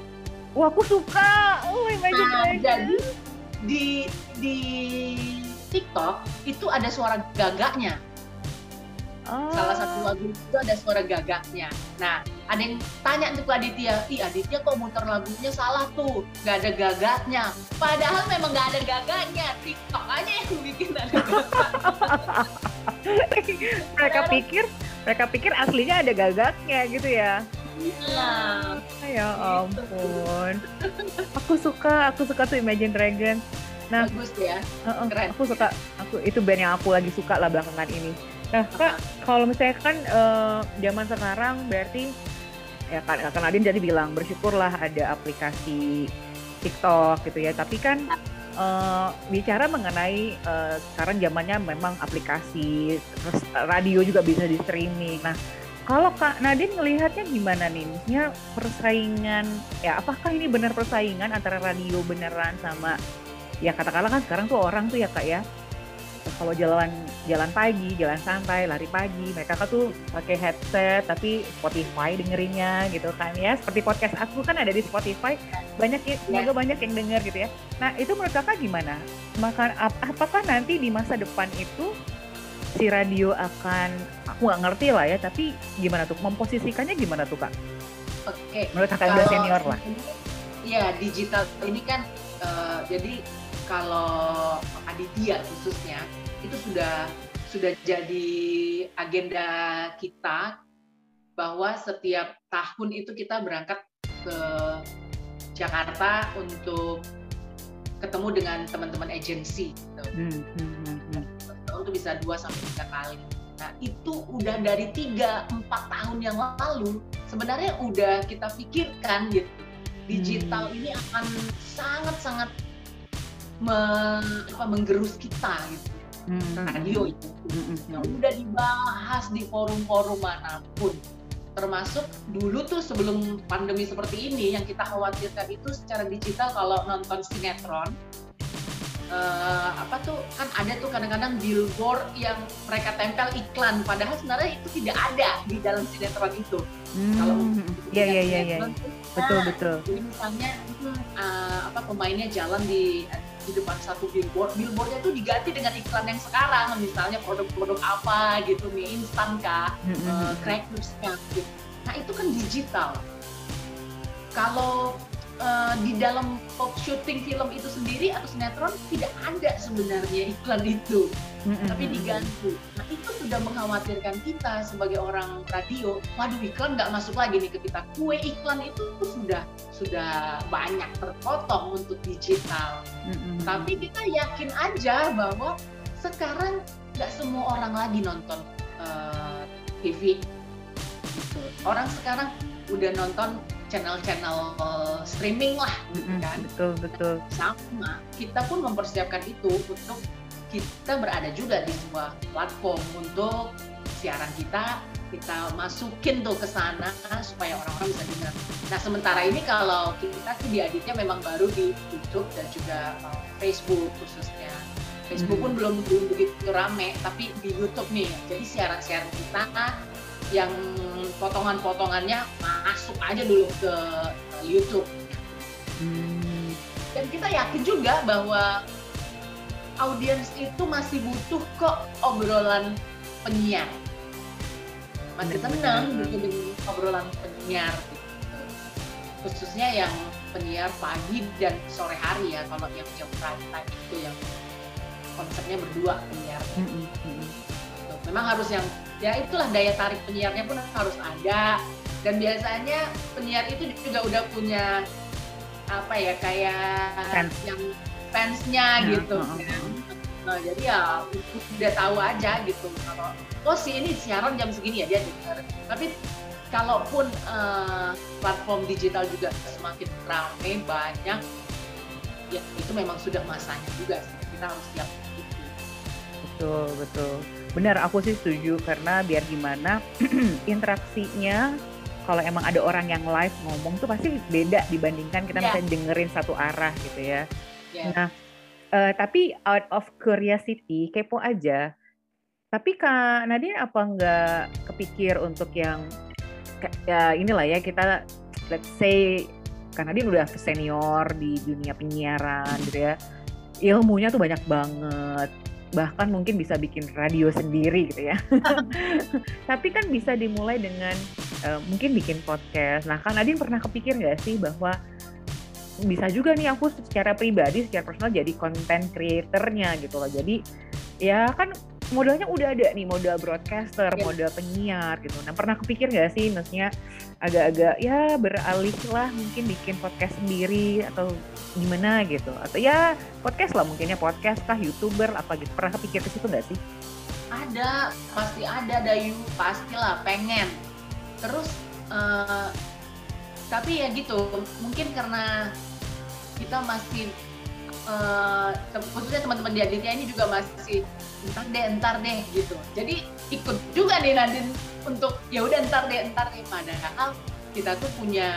Speaker 1: wah aku suka oh Imagine
Speaker 2: Nah,
Speaker 1: Dragons.
Speaker 2: jadi di di TikTok itu ada suara gagaknya
Speaker 1: Oh.
Speaker 2: salah satu lagu itu ada suara gagaknya. Nah, ada yang tanya ke Aditya, ih Aditya kok muter lagunya salah tuh, nggak ada gagaknya. Padahal memang nggak ada gagaknya, TikTok aja yang bikin ada gagak.
Speaker 1: mereka pikir mereka pikir aslinya ada gagaknya gitu ya.
Speaker 2: Nah,
Speaker 1: ya ampun. Aku suka aku suka tuh Imagine Dragons. Nah.
Speaker 2: bagus ya. Keren.
Speaker 1: aku suka. Aku itu band yang aku lagi suka lah belakangan ini. Nah kak kalau misalnya kan eh, zaman sekarang berarti ya kan kak Nadine jadi bilang bersyukurlah ada aplikasi TikTok gitu ya. Tapi kan eh, bicara mengenai eh, sekarang zamannya memang aplikasi terus radio juga bisa di streaming nah kalau Kak Nadine ngelihatnya gimana nih? Maksudnya persaingan, ya apakah ini benar persaingan antara radio beneran sama, ya katakanlah kan sekarang tuh orang tuh ya Kak ya, kalau jalan jalan pagi, jalan santai, lari pagi, mereka kan tuh pakai headset tapi Spotify dengerinnya gitu kan ya. Seperti podcast aku kan ada di Spotify, banyak ya. semoga banyak yang denger gitu ya. Nah itu menurut kakak gimana? Maka ap apakah nanti di masa depan itu si radio akan aku nggak ngerti lah ya, tapi gimana tuh memposisikannya gimana tuh kak?
Speaker 2: Oke.
Speaker 1: Menurut kakak udah senior lah.
Speaker 2: Iya digital ini kan uh, jadi kalau Aditya khususnya itu sudah sudah jadi agenda kita bahwa setiap tahun itu kita berangkat ke Jakarta untuk ketemu dengan teman-teman agensi gitu. Hmm, hmm, hmm, hmm. Untuk bisa dua sampai tiga kali. Nah itu udah dari tiga empat tahun yang lalu sebenarnya udah kita pikirkan gitu. Digital hmm. ini akan sangat-sangat me, apa, menggerus kita gitu hmm. radio itu hmm. yang udah dibahas di forum-forum mana pun termasuk dulu tuh sebelum pandemi seperti ini yang kita khawatirkan itu secara digital kalau nonton sinetron uh, apa tuh kan ada tuh kadang-kadang billboard yang mereka tempel iklan padahal sebenarnya itu tidak ada di dalam sinetron itu
Speaker 1: hmm. kalau ya ya ya ya betul betul
Speaker 2: jadi misalnya uh, apa pemainnya jalan di di depan satu billboard billboardnya tuh diganti dengan iklan yang sekarang. Misalnya produk-produk apa gitu mie instan kah mm-hmm. uh, crackersnya gitu. Nah itu kan digital. Kalau uh, di dalam pop shooting film itu sendiri atau sinetron tidak ada sebenarnya iklan itu mm-hmm. tapi diganti nah itu sudah mengkhawatirkan kita sebagai orang radio waduh iklan nggak masuk lagi nih ke kita kue iklan itu sudah sudah banyak terpotong untuk digital. Mm-hmm. Tapi kita yakin aja bahwa sekarang nggak semua orang lagi nonton uh, eh, TV. Gitu. Orang sekarang udah nonton channel-channel uh, streaming lah, gitu kan?
Speaker 1: Betul betul.
Speaker 2: Sama. Kita pun mempersiapkan itu untuk kita berada juga di sebuah platform untuk siaran kita kita masukin tuh ke sana supaya orang-orang bisa dengar. Nah sementara ini kalau kita sih di Aditnya memang baru di YouTube dan juga uh, Facebook khususnya. Facebook pun hmm. belum belum begitu rame, tapi di YouTube nih. Jadi siaran-siaran kita yang potongan-potongannya masuk aja dulu ke YouTube. Hmm. Dan kita yakin juga bahwa audiens itu masih butuh kok obrolan penyiar masih senang gitu dengan obrolan penyiar gitu. khususnya yang penyiar pagi dan sore hari ya kalau yang jam prime time itu yang konsepnya berdua penyiar mm -hmm. memang harus yang ya itulah daya tarik penyiarnya pun harus ada dan biasanya penyiar itu juga udah punya apa ya kayak Fans. yang fansnya nah, gitu uh, kan Nah, jadi ya udah tahu aja gitu kalau oh si ini siaran jam segini ya dia dengar. Tapi kalaupun uh, platform digital juga semakin ramai banyak ya itu memang sudah masanya juga sih. Kita harus siap itu.
Speaker 1: Betul, betul. Benar, aku sih setuju karena biar gimana interaksinya kalau emang ada orang yang live ngomong tuh pasti beda dibandingkan kita yeah. misalnya dengerin satu arah gitu ya. Yeah. Nah, Uh, tapi out of curiosity, kepo aja. Tapi Kak Nadine apa nggak kepikir untuk yang ya inilah ya kita let's say Kak Nadine udah senior di dunia penyiaran gitu ya. Ilmunya tuh banyak banget. Bahkan mungkin bisa bikin radio sendiri gitu ya. Tapi kan bisa dimulai dengan uh, mungkin bikin podcast. Nah, Kak Nadine pernah kepikir nggak sih bahwa bisa juga nih aku secara pribadi secara personal jadi content creatornya gitu loh jadi ya kan modalnya udah ada nih modal broadcaster yeah. modal penyiar gitu. Nah pernah kepikir gak sih maksudnya agak-agak ya beralih lah mungkin bikin podcast sendiri atau gimana gitu. Atau ya podcast lah mungkinnya podcast kah youtuber apa gitu. Pernah kepikir ke situ gak sih?
Speaker 2: Ada pasti ada Dayu. Pastilah pengen. Terus uh, tapi ya gitu mungkin karena kita masih uh, khususnya teman-teman di Aditya ini juga masih entar deh entar deh gitu. Jadi ikut juga nih Nadine untuk ya udah entar deh entar deh. Padahal kita tuh punya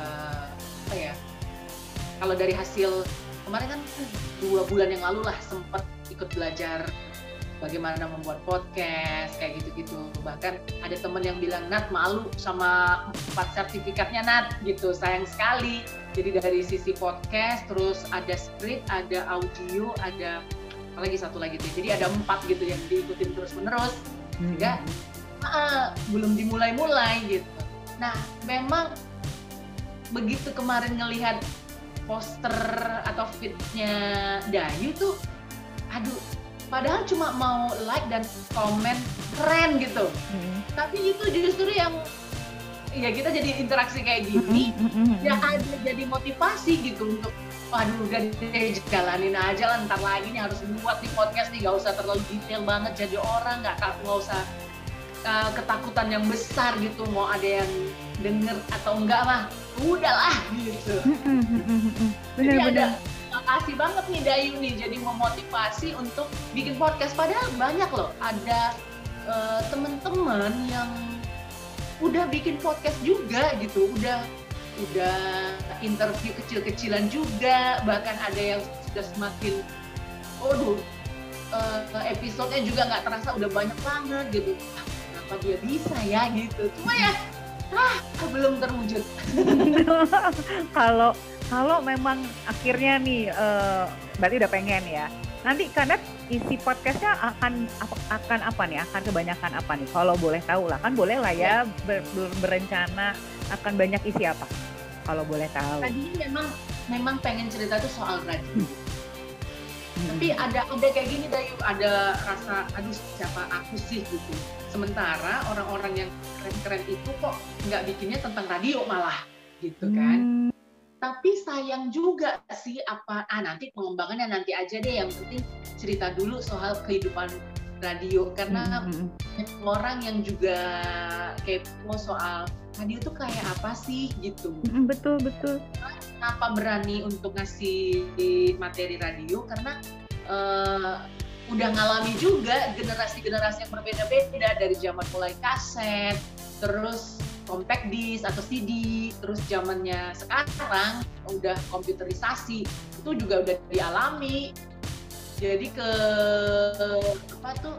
Speaker 2: uh, apa ya kalau dari hasil kemarin kan dua bulan yang lalu lah sempat ikut belajar bagaimana membuat podcast kayak gitu-gitu. Bahkan ada temen yang bilang Nat malu sama empat sertifikatnya Nat gitu. Sayang sekali. Jadi dari sisi podcast terus ada script ada audio ada lagi satu lagi tuh. Jadi ada empat gitu yang diikutin terus menerus sehingga uh, belum dimulai-mulai gitu. Nah memang begitu kemarin ngelihat poster atau fitnya Dayu tuh aduh padahal cuma mau like dan komen keren gitu. Hmm. tapi itu justru yang ya kita jadi interaksi kayak gini hmm, hmm, hmm, ya ada jadi motivasi gitu untuk waduh udah deh jalanin aja lah. Ntar lagi nih harus buat di podcast nih. Gak usah terlalu detail banget. Jadi orang nggak nggak usah uh, ketakutan yang besar gitu. Mau ada yang denger atau enggak mah udahlah gitu. Bener, jadi bener. ada makasih banget nih Dayu nih. Jadi memotivasi untuk bikin podcast. Padahal banyak loh. Ada uh, teman-teman yang udah bikin podcast juga gitu. Udah udah interview kecil-kecilan juga bahkan ada yang sudah semakin oh uh, episodenya juga nggak terasa udah banyak banget gitu. Ah, kenapa dia bisa ya gitu? Cuma ya ah belum terwujud.
Speaker 1: Kalau kalau memang akhirnya nih uh, berarti udah pengen ya. Nanti karena isi podcastnya akan akan apa nih? Akan kebanyakan apa nih? Kalau boleh tahu lah kan boleh lah ya, ya. Ber, ber, berencana akan banyak isi apa kalau boleh tahu?
Speaker 2: Tadi memang memang pengen cerita tuh soal radio hmm. tapi ada ada kayak gini Dayu ada rasa aduh siapa aku sih? gitu. Sementara orang-orang yang keren-keren itu kok nggak bikinnya tentang radio malah gitu kan. Hmm. Tapi sayang juga sih apa ah nanti pengembangannya nanti aja deh. Yang penting cerita dulu soal kehidupan radio karena mm -hmm. orang yang juga kepo soal radio tuh kayak apa sih? gitu.
Speaker 1: Mm -hmm, betul betul.
Speaker 2: Kenapa berani untuk ngasih materi radio? Karena uh, udah ngalami juga generasi-generasi yang berbeda-beda dari zaman mulai kaset terus compact disc atau CD terus zamannya sekarang udah komputerisasi itu juga udah dialami jadi ke apa tuh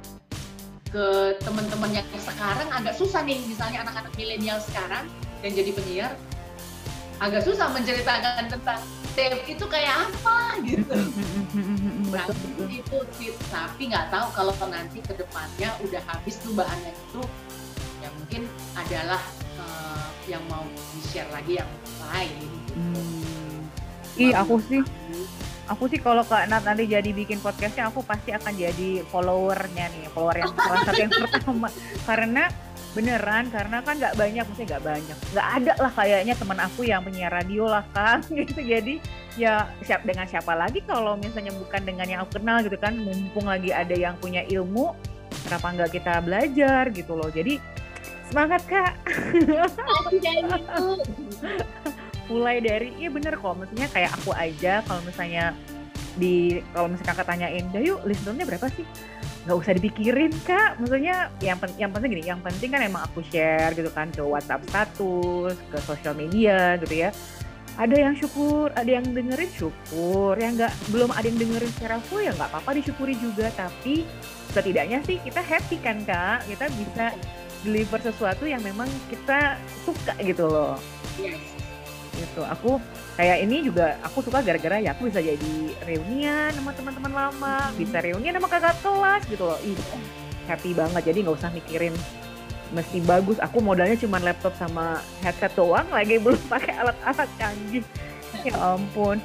Speaker 2: ke teman-teman yang sekarang agak susah nih misalnya anak-anak milenial sekarang yang jadi penyiar agak susah menceritakan tentang tape itu kayak apa gitu nah, itu tips tapi nggak tahu kalau nanti ke depannya udah habis tuh bahannya itu ya mungkin adalah uh, yang mau di share lagi yang lain.
Speaker 1: Hmm. Ih aku sih, aku sih kalau Kak Nat nanti jadi bikin podcastnya aku pasti akan jadi followernya nih, follower yang salah satu yang pertama. Karena beneran karena kan nggak banyak maksudnya nggak banyak nggak ada lah kayaknya teman aku yang penyiar radio lah kan gitu jadi ya siap dengan siapa lagi kalau misalnya bukan dengan yang aku kenal gitu kan mumpung lagi ada yang punya ilmu kenapa nggak kita belajar gitu loh jadi Semangat kak. Mulai dari, iya bener kok, maksudnya kayak aku aja kalau misalnya di kalau misalnya kakak tanyain, dah yuk listenernya berapa sih? Gak usah dipikirin kak, maksudnya yang pen, yang penting gini, yang penting kan emang aku share gitu kan ke WhatsApp status, ke sosial media gitu ya. Ada yang syukur, ada yang dengerin syukur, yang nggak belum ada yang dengerin secara full ya nggak apa-apa disyukuri juga, tapi setidaknya sih kita happy kan kak, kita bisa deliver sesuatu yang memang kita suka gitu loh. Yes. Gitu. Aku kayak ini juga aku suka gara-gara ya aku bisa jadi reunian sama teman-teman lama, hmm. bisa reunian sama kakak kelas gitu loh. Ih, happy banget. Jadi nggak usah mikirin mesti bagus. Aku modalnya cuma laptop sama headset doang, lagi belum pakai alat-alat canggih. Ya ampun.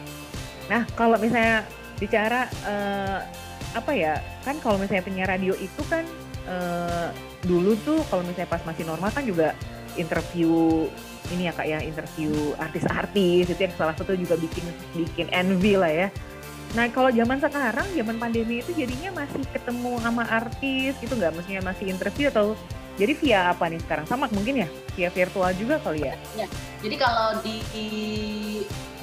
Speaker 1: Nah, kalau misalnya bicara uh, apa ya? Kan kalau misalnya penyiar radio itu kan uh, dulu tuh kalau misalnya pas masih normal kan juga interview ini ya kak ya interview artis-artis itu yang salah satu juga bikin bikin envy lah ya. Nah kalau zaman sekarang zaman pandemi itu jadinya masih ketemu sama artis gitu nggak? Maksudnya masih interview atau jadi via apa nih sekarang? Sama mungkin ya via virtual juga kali ya?
Speaker 2: Ya. Jadi kalau di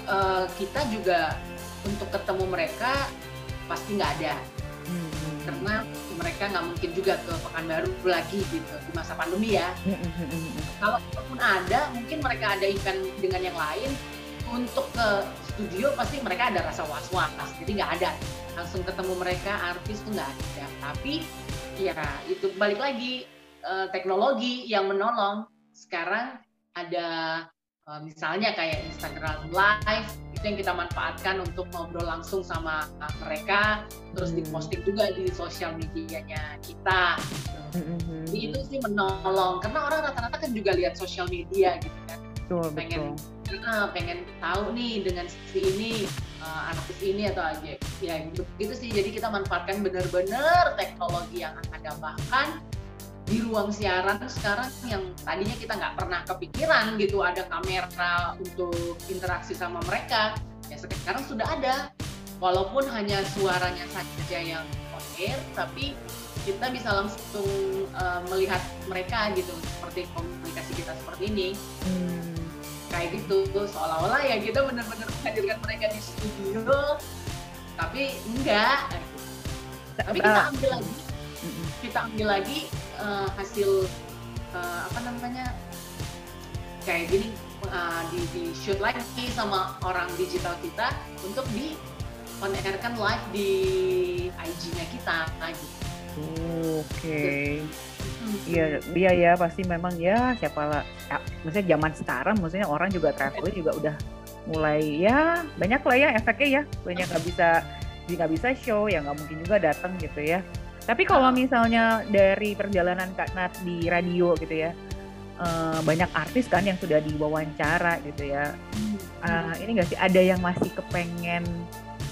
Speaker 2: uh, kita juga untuk ketemu mereka pasti nggak ada. Hmm. Karena mereka nggak mungkin juga ke Pekanbaru lagi gitu di masa pandemi ya. Kalau pun ada, mungkin mereka ada event dengan yang lain untuk ke studio pasti mereka ada rasa was-was jadi nggak ada. Langsung ketemu mereka artis tuh nggak ada. Tapi ya itu balik lagi uh, teknologi yang menolong. Sekarang ada misalnya kayak Instagram Live itu yang kita manfaatkan untuk ngobrol langsung sama mereka terus hmm. diposting juga di sosial medianya kita. Hmm. Jadi itu sih menolong karena orang rata-rata kan juga lihat sosial media gitu kan. Betul, pengen betul. uh, pengen tahu nih dengan si ini uh, artis ini atau aja. Ya gitu, gitu sih jadi kita manfaatkan benar-benar teknologi yang ada bahkan di ruang siaran sekarang yang tadinya kita nggak pernah kepikiran gitu ada kamera untuk interaksi sama mereka ya sekarang sudah ada. Walaupun hanya suaranya saja yang on air tapi kita bisa langsung uh, melihat mereka gitu seperti komunikasi kita seperti ini. Hmm. Kayak gitu seolah-olah ya kita benar-benar menghadirkan mereka di studio tapi enggak. Tapi kita ah. ambil lagi. Kita ambil lagi uh, hasil uh, apa namanya kayak gini uh, di, di shoot lagi sama orang digital kita untuk di on live di IG-nya kita gitu.
Speaker 1: Oke. Okay. Iya, dia ya pasti memang ya siapa lah. Ya, maksudnya zaman sekarang, maksudnya orang juga travel juga udah mulai ya banyak lah ya efeknya ya banyak nggak bisa nggak bisa show ya nggak mungkin juga datang gitu ya. Tapi kalau misalnya dari perjalanan Kak Nat di radio gitu ya, uh, banyak artis kan yang sudah diwawancara gitu ya. Uh, ini nggak sih ada yang masih kepengen,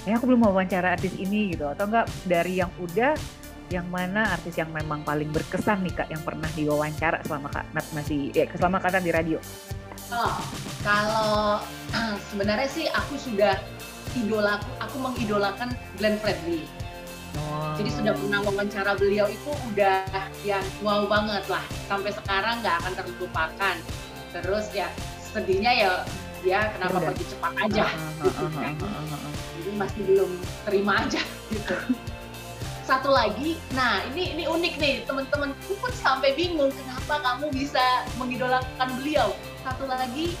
Speaker 1: ya aku belum wawancara artis ini gitu, atau enggak dari yang udah yang mana artis yang memang paling berkesan nih kak yang pernah diwawancara selama kak Nat masih ya selama kak Nat di radio?
Speaker 2: Oh, kalau sebenarnya sih aku sudah idola aku mengidolakan Glenn Fredly. Jadi sudah pernah wawancara beliau itu udah yang wow banget lah sampai sekarang nggak akan terlupakan. Terus ya sedihnya ya dia kenapa udah. pergi cepat aja. Uh. Jadi masih belum terima aja gitu satu lagi, nah ini ini unik nih teman-temanku pun sampai bingung kenapa kamu bisa mengidolakan beliau. Satu lagi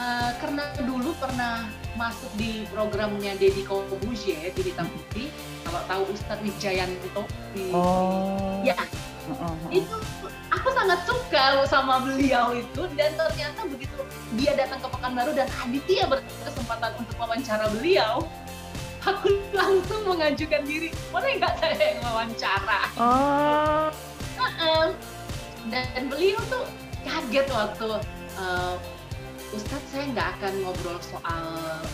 Speaker 2: uh, karena dulu pernah masuk di programnya Deddy Corbuzier di Hitam Putih. Kalau tahu Ustadz Wijayanto di, oh. ya. Itu aku sangat suka sama beliau itu. Dan ternyata begitu dia datang ke Pekanbaru dan Aditya berkesempatan untuk wawancara beliau aku langsung mengajukan diri. Boleh nggak saya yang wawancara? Oh. Dan beliau tuh kaget waktu uh, Ustadz saya nggak akan ngobrol soal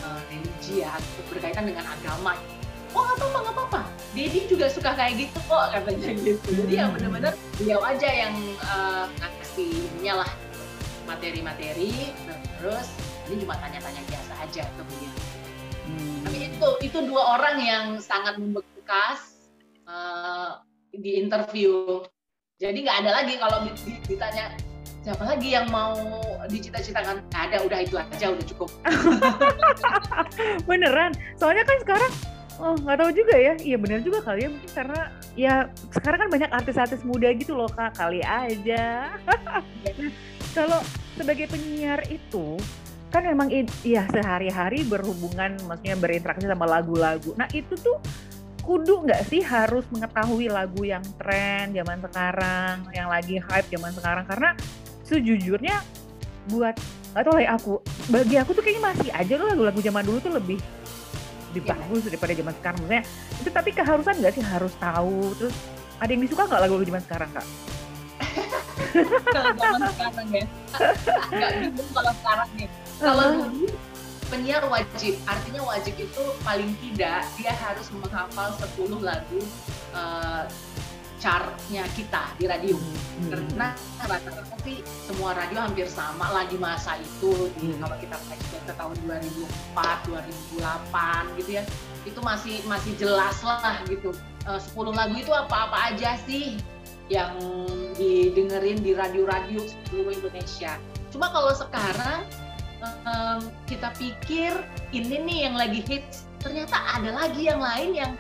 Speaker 2: uh, religi ya berkaitan dengan agama. Oh nggak apa-apa nggak apa-apa. Dedi juga suka kayak gitu kok katanya gitu. Jadi ya benar-benar beliau aja yang uh, ngasih lah. Materi-materi terus ini cuma tanya-tanya biasa aja ke beliau Hmm. Tapi itu itu dua orang yang sangat membekas uh, di interview. Jadi nggak ada lagi kalau ditanya siapa lagi yang mau dicita-citakan? Nggak ada udah itu aja udah cukup.
Speaker 1: Beneran? Soalnya kan sekarang oh nggak tahu juga ya. Iya bener juga kali ya mungkin karena ya sekarang kan banyak artis-artis muda gitu loh kak. Kali aja. Kalau sebagai penyiar itu kan memang ya sehari-hari berhubungan maksudnya berinteraksi sama lagu-lagu. Nah itu tuh kudu nggak sih harus mengetahui lagu yang tren zaman sekarang, yang lagi hype zaman sekarang? Karena sejujurnya buat atau ya aku bagi aku tuh kayaknya masih aja loh lagu-lagu zaman dulu tuh lebih lebih ya. bagus daripada zaman sekarang. Maksudnya itu tapi keharusan nggak sih? Harus tahu. Terus ada yang disuka nggak lagu-lagu zaman sekarang kak?
Speaker 2: kalau zaman sekarang ya. Nggak bingung kalau sekarang nih kalau dulu penyiar wajib. Artinya wajib itu paling tidak dia harus menghafal 10 lagu uh, chartnya kita di radio hmm. karena rata-rata sih semua radio hampir sama lah di masa itu hmm. kalau kita flashback ke tahun 2004 2008 gitu ya itu masih masih jelas lah gitu eh, uh, 10 lagu itu apa-apa aja sih yang didengerin di radio-radio seluruh Indonesia. Cuma kalau sekarang um, kita pikir ini nih yang lagi hits, ternyata ada lagi yang lain yang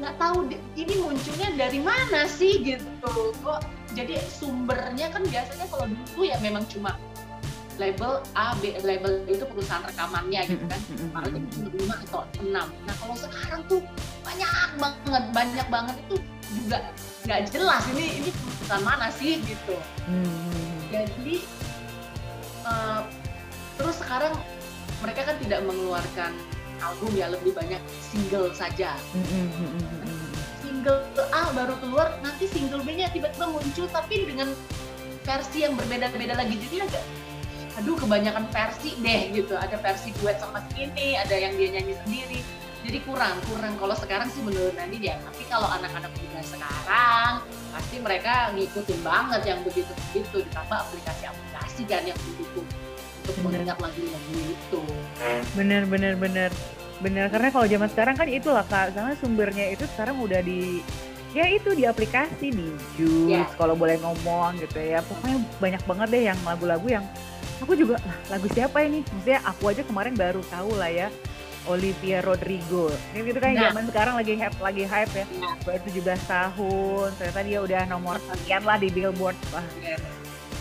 Speaker 2: nggak tahu ini munculnya dari mana sih gitu. Kok jadi sumbernya kan biasanya kalau dulu ya memang cuma label A, B, label itu perusahaan rekamannya gitu kan. Paling lima atau enam. Nah kalau sekarang tuh banyak banget, banyak banget itu juga nggak jelas ini ini perusahaan mana sih gitu. Jadi uh, terus sekarang mereka kan tidak mengeluarkan album ya lebih banyak single saja. Single A baru keluar, nanti single B-nya tiba-tiba muncul tapi dengan versi yang berbeda-beda lagi. Jadi agak aduh kebanyakan versi deh gitu. Ada versi duet sama ini ada yang dia nyanyi sendiri. Jadi kurang kurang. Kalau sekarang sih menurut Nani ya tapi kalau anak-anak muda sekarang pasti mereka ngikutin banget yang begitu begitu ditambah aplikasi-aplikasi kan yang begitu untuk mengingat lagu-lagu itu.
Speaker 1: Bener bener bener. Bener karena kalau zaman sekarang kan itulah kak. Karena sumbernya itu sekarang udah di ya itu di aplikasi di Jus yeah. kalau boleh ngomong gitu ya. Pokoknya banyak banget deh yang lagu-lagu yang aku juga lagu siapa ini? Maksudnya aku aja kemarin baru tahu lah ya Olivia Rodrigo. Ini gitu kan nah. zaman sekarang lagi hype lagi hype ya. Nah. baru 17 tahun ternyata dia udah nomor sekian lah di Billboard wah yeah.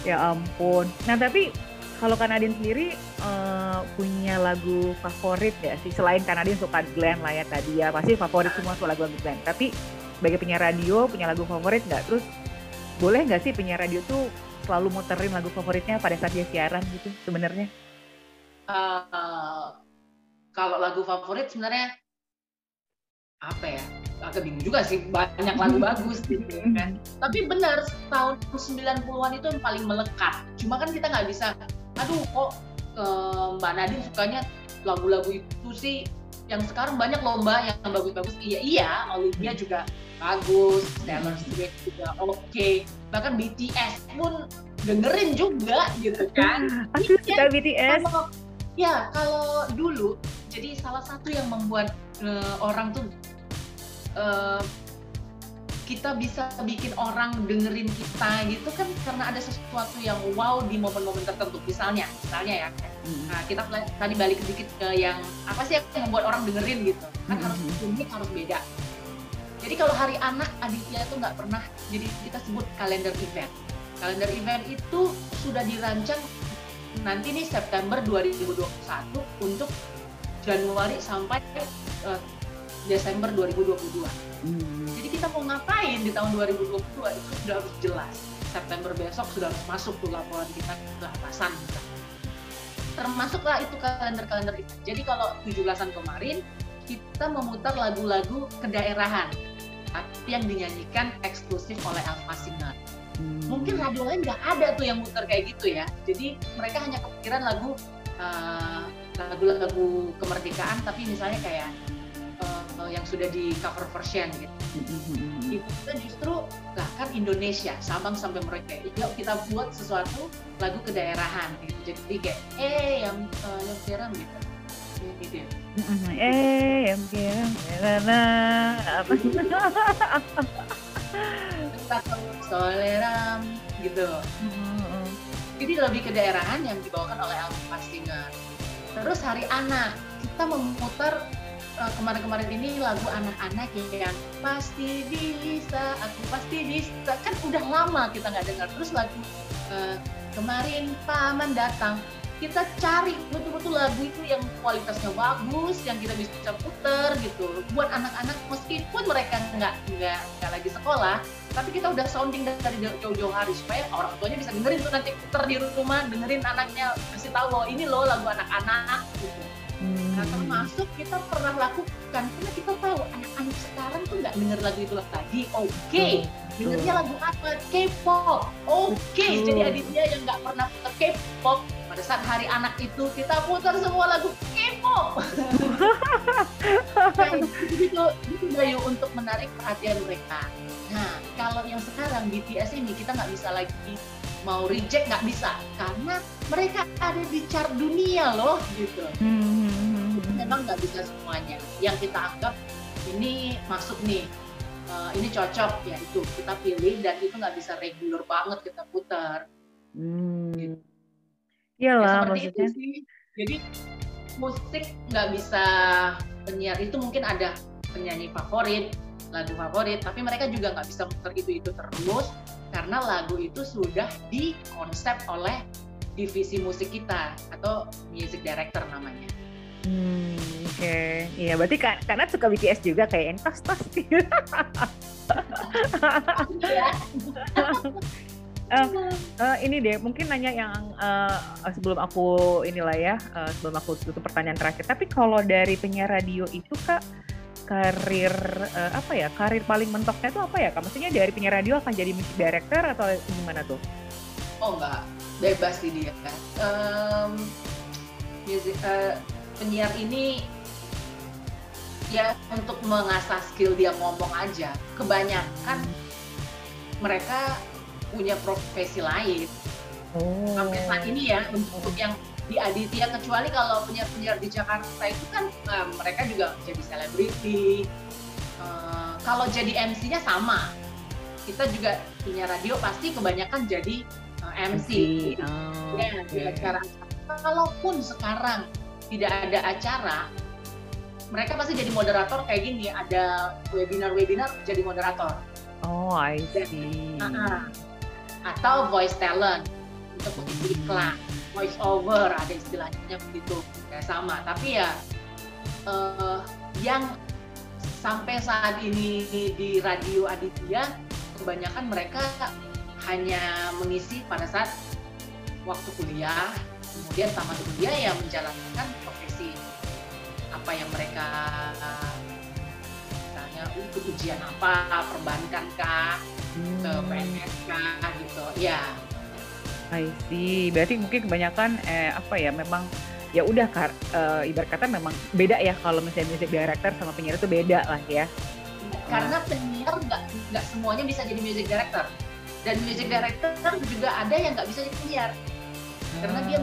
Speaker 1: ya ampun. Nah tapi kalau Kanadin sendiri uh, punya lagu favorit ya sih? Selain Kanadin suka Glenn lah ya tadi ya. Pasti favorit semua suka lagu-lagu Glenn. Tapi sebagai penyiar radio punya lagu favorit nggak? Terus boleh nggak sih penyiar radio tuh selalu muterin lagu favoritnya pada saat dia siaran gitu sebenarnya?
Speaker 2: Uh, kalau lagu favorit sebenarnya apa ya? Agak bingung juga sih. Banyak lagu bagus gitu kan. Tapi benar tahun 90-an itu yang paling melekat. Cuma kan kita nggak bisa aduh kok uh, Mbak Nadine sukanya lagu-lagu itu sih? Yang sekarang banyak lomba yang bagus-bagus. Iya iya Olivia juga bagus Taylor Swift juga oke. Okay. bahkan BTS pun dengerin juga gitu kan.
Speaker 1: Aku suka BTS
Speaker 2: kalau, ya kalau dulu jadi salah satu yang membuat uh, orang tuh uh, kita bisa bikin orang dengerin kita gitu kan karena ada sesuatu yang wow di momen-momen tertentu. Misalnya misalnya ya. Hmm. nah kita tadi balik sedikit ke yang apa sih yang membuat orang dengerin gitu? Kan hmm. harus unik harus beda. Jadi kalau hari anak Aditya itu nggak pernah jadi kita sebut kalender event. Kalender event itu sudah dirancang nanti nih September 2021 untuk Januari sampai uh, Desember 2022 Hmm. Jadi kita mau ngapain di tahun 2022 itu sudah harus jelas. September besok sudah harus masuk tuh laporan kita ke atasan. Termasuklah itu kalender-kalender itu. Jadi kalau 17-an kemarin kita memutar lagu-lagu kedaerahan tapi yang dinyanyikan eksklusif oleh Alfa Singer. Hmm. Mungkin radio lain nggak ada tuh yang muter kayak gitu ya. Jadi mereka hanya kepikiran lagu uh, lagu-lagu kemerdekaan tapi misalnya kayak uh, yang sudah di cover version gitu. Mm-hmm. Itu kita justru lah kan Indonesia Sabang sampai Merauke. Yuk kita buat sesuatu lagu kedaerahan gitu. Jadi kayak eh yang uh, yang siaran gitu. Gitu ya.
Speaker 1: Mm-hmm. Eh yang mana apa?
Speaker 2: Soleram gitu. Mm-hmm. Jadi lebih kedaerahan yang dibawakan oleh Alvin Singer. Terus hari anak kita memutar kemarin-kemarin ini lagu anak-anak yang pasti bisa, aku pasti bisa. Kan udah lama kita nggak dengar. Terus lagu uh, kemarin paman datang, kita cari betul-betul lagu itu yang kualitasnya bagus, yang kita bisa puter gitu. Buat anak-anak meskipun mereka nggak nggak nggak lagi sekolah, tapi kita udah sounding dari jauh-jauh hari supaya orang tuanya bisa dengerin tuh nanti puter di rumah, dengerin anaknya kasih tahu loh ini loh lagu anak-anak gitu. Nah, termasuk kita pernah lakukan karena kita tahu anak-anak sekarang tuh nggak denger lagu itu lagi. Oke, okay. dengernya lagu apa? K-pop. Oke, okay. jadi Aditya yang nggak pernah putar K-pop pada saat hari anak itu kita putar semua lagu K-pop. nah, itu itu Bayu untuk menarik perhatian mereka. Nah, kalau yang sekarang BTS ini kita nggak bisa lagi mau reject nggak bisa karena mereka ada di chart dunia loh gitu. Hmm. memang nggak bisa semuanya. Yang kita anggap ini masuk nih, uh, ini cocok ya itu kita pilih dan itu nggak bisa regular banget kita putar. Hmm. Gitu.
Speaker 1: Iyalah ya, maksudnya. Itu sih.
Speaker 2: Jadi musik nggak bisa penyiar itu mungkin ada penyanyi favorit, lagu favorit, tapi mereka juga nggak bisa putar itu itu terus karena lagu itu sudah dikonsep oleh divisi musik kita atau music director namanya.
Speaker 1: Hmm, oke. Okay. Iya, berarti kan karena suka BTS juga kayak entos tos. uh, uh, ini deh, mungkin nanya yang uh, sebelum aku inilah ya, uh, sebelum aku tutup pertanyaan terakhir. Tapi kalau dari penyiar radio itu kak, karir uh, apa ya, karir paling mentoknya itu apa ya kak? Maksudnya dari penyiar radio akan jadi music director atau gimana tuh?
Speaker 2: Oh enggak, bebas sih dia. Um, music, uh, penyiar ini ya untuk mengasah skill dia ngomong aja. Kebanyakan mereka punya profesi lain. Oh. Sampai saat ini ya untuk yang di Aditya kecuali kalau penyiar-penyiar di Jakarta itu kan uh, mereka juga jadi selebriti. Uh, kalau jadi MC-nya sama. Kita juga punya radio pasti kebanyakan jadi MC. Oh, ya, okay. acara. Kalaupun sekarang tidak ada acara, mereka pasti jadi moderator kayak gini. Ada webinar-webinar jadi moderator.
Speaker 1: Oh, I see. Dan, uh -uh.
Speaker 2: Atau voice talent untuk mengisi iklan, voice over ada istilahnya begitu. Ya sama. Tapi ya uh, yang sampai saat ini di radio Aditya kebanyakan mereka hanya mengisi pada saat waktu kuliah, kemudian tamat kuliah ya menjalankan profesi apa yang mereka misalnya untuk ujian apa, perbankan kah, hmm. ke PNS kah gitu, ya.
Speaker 1: I see. Berarti mungkin kebanyakan eh, apa ya memang ya udah kar, uh, ibarat kata memang beda ya kalau misalnya music director sama penyiar itu beda lah ya.
Speaker 2: Karena penyiar nggak nggak semuanya bisa jadi music director dan music director juga ada yang nggak bisa jadi penyiar karena dia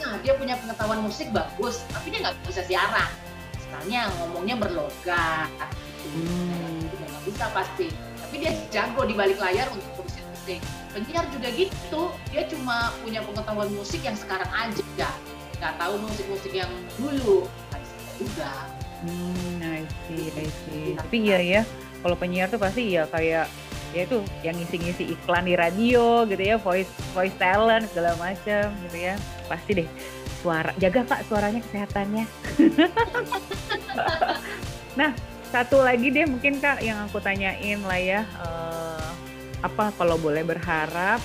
Speaker 2: nah, dia punya pengetahuan musik bagus tapi dia nggak bisa siaran misalnya ngomongnya berlogat hmm. nggak bisa pasti tapi dia jago di balik layar untuk musik penyiar juga gitu. Dia cuma punya pengetahuan musik yang sekarang aja. Nggak tahu musik-musik yang dulu. Juga.
Speaker 1: Hmm I see I see. Tapi iya ya kalau penyiar tuh pasti ya kayak ya itu yang ngisi-ngisi iklan di radio gitu ya voice voice talent segala macam gitu ya. Pasti deh suara jaga kak suaranya kesehatannya. Nah satu lagi deh mungkin kak yang aku tanyain lah ya uh, apa kalau boleh berharap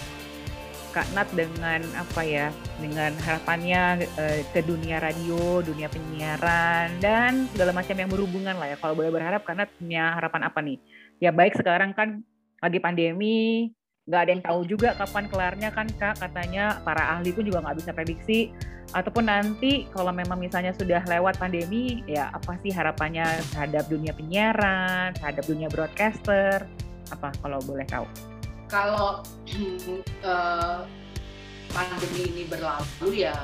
Speaker 1: Kak Nat dengan apa ya dengan harapannya uh, ke dunia radio, dunia penyiaran dan segala macam yang berhubungan lah ya. Kalau boleh berharap Kak Nat punya harapan apa nih? Ya baik sekarang kan lagi pandemi nggak ada yang tahu juga kapan kelarnya kan kak katanya para ahli pun juga nggak bisa prediksi ataupun nanti kalau memang misalnya sudah lewat pandemi ya apa sih harapannya terhadap dunia penyiaran terhadap dunia broadcaster apa kalau boleh tahu?
Speaker 2: Kalau uh, pandemi ini berlalu ya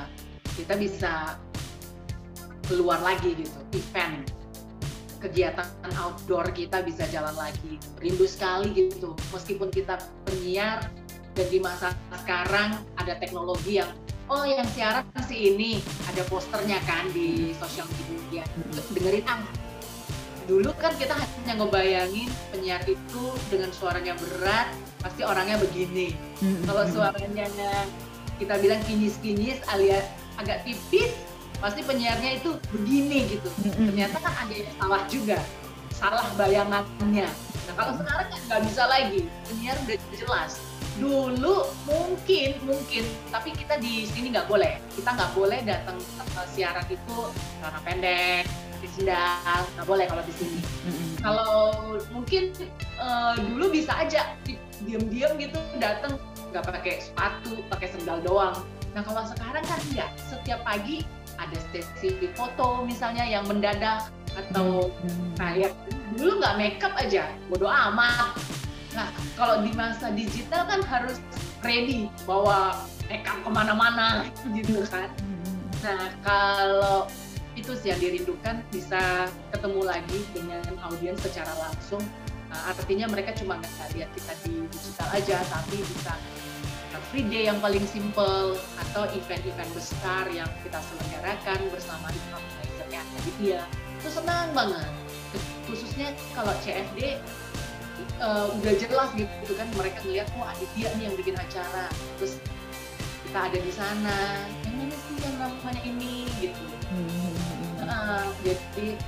Speaker 2: kita bisa keluar lagi gitu event. Kegiatan outdoor kita bisa jalan lagi. Rindu sekali gitu, meskipun kita penyiar dan di masa sekarang ada teknologi yang oh yang siaran si ini. Ada posternya kan di sosial media. Dengerin ah dulu kan kita hanya ngebayangin penyiar itu dengan suaranya berat pasti orangnya begini. Kalau suaranya kita bilang kinyis-kinyis alias agak tipis pasti penyiarnya itu begini gitu. Ternyata kan ada yang salah juga salah bayangannya. Nah kalau sekarang kan nggak bisa lagi penyiar udah jelas. Dulu mungkin mungkin tapi kita di sini nggak boleh. Kita nggak boleh datang ke siaran itu karena pendek di sendal nggak boleh kalau di sini. Kalau mungkin uh, dulu bisa aja diam-diam gitu datang nggak pakai sepatu pakai sendal doang. Nah kalau sekarang kan enggak setiap pagi ada sesi foto misalnya yang mendadak atau hmm. kayak dulu nggak makeup aja bodo amat. Nah kalau di masa digital kan harus ready bawa makeup ke mana-mana gitu kan. Nah kalau itu sih yang dirindukan bisa ketemu lagi dengan audiens secara langsung. Nah, artinya mereka cuma nggak lihat kita di digital aja tapi bisa free day yang paling simple atau event-event besar yang kita selenggarakan bersama dengan organizer Aditya. Itu senang banget. Khususnya kalau CFD uh, eh, udah jelas gitu kan mereka ngeliat oh Aditya nih yang bikin acara. Terus kita ada di sana yang ini sih yang namanya ini? Gitu uh, jadi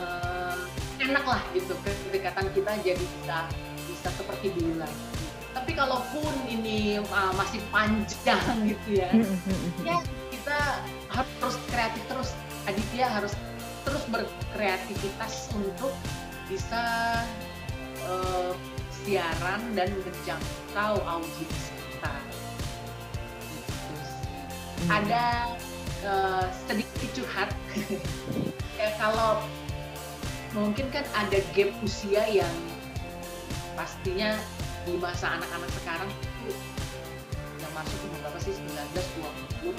Speaker 2: uh, enak lah gitu kedekatan kita jadi bisa bisa seperti dulu lagi tapi kalaupun ini uh, masih panjang gitu ya ya kita harus kreatif terus Aditya harus terus berkreativitas untuk bisa uh, siaran dan menjangkau audiens kita. Gitu. Hmm. Ada uh, sedikit curhat. ya kalau mungkin kan ada gap usia yang pastinya di masa anak-anak sekarang yang masuk umur berapa sih 19, 20,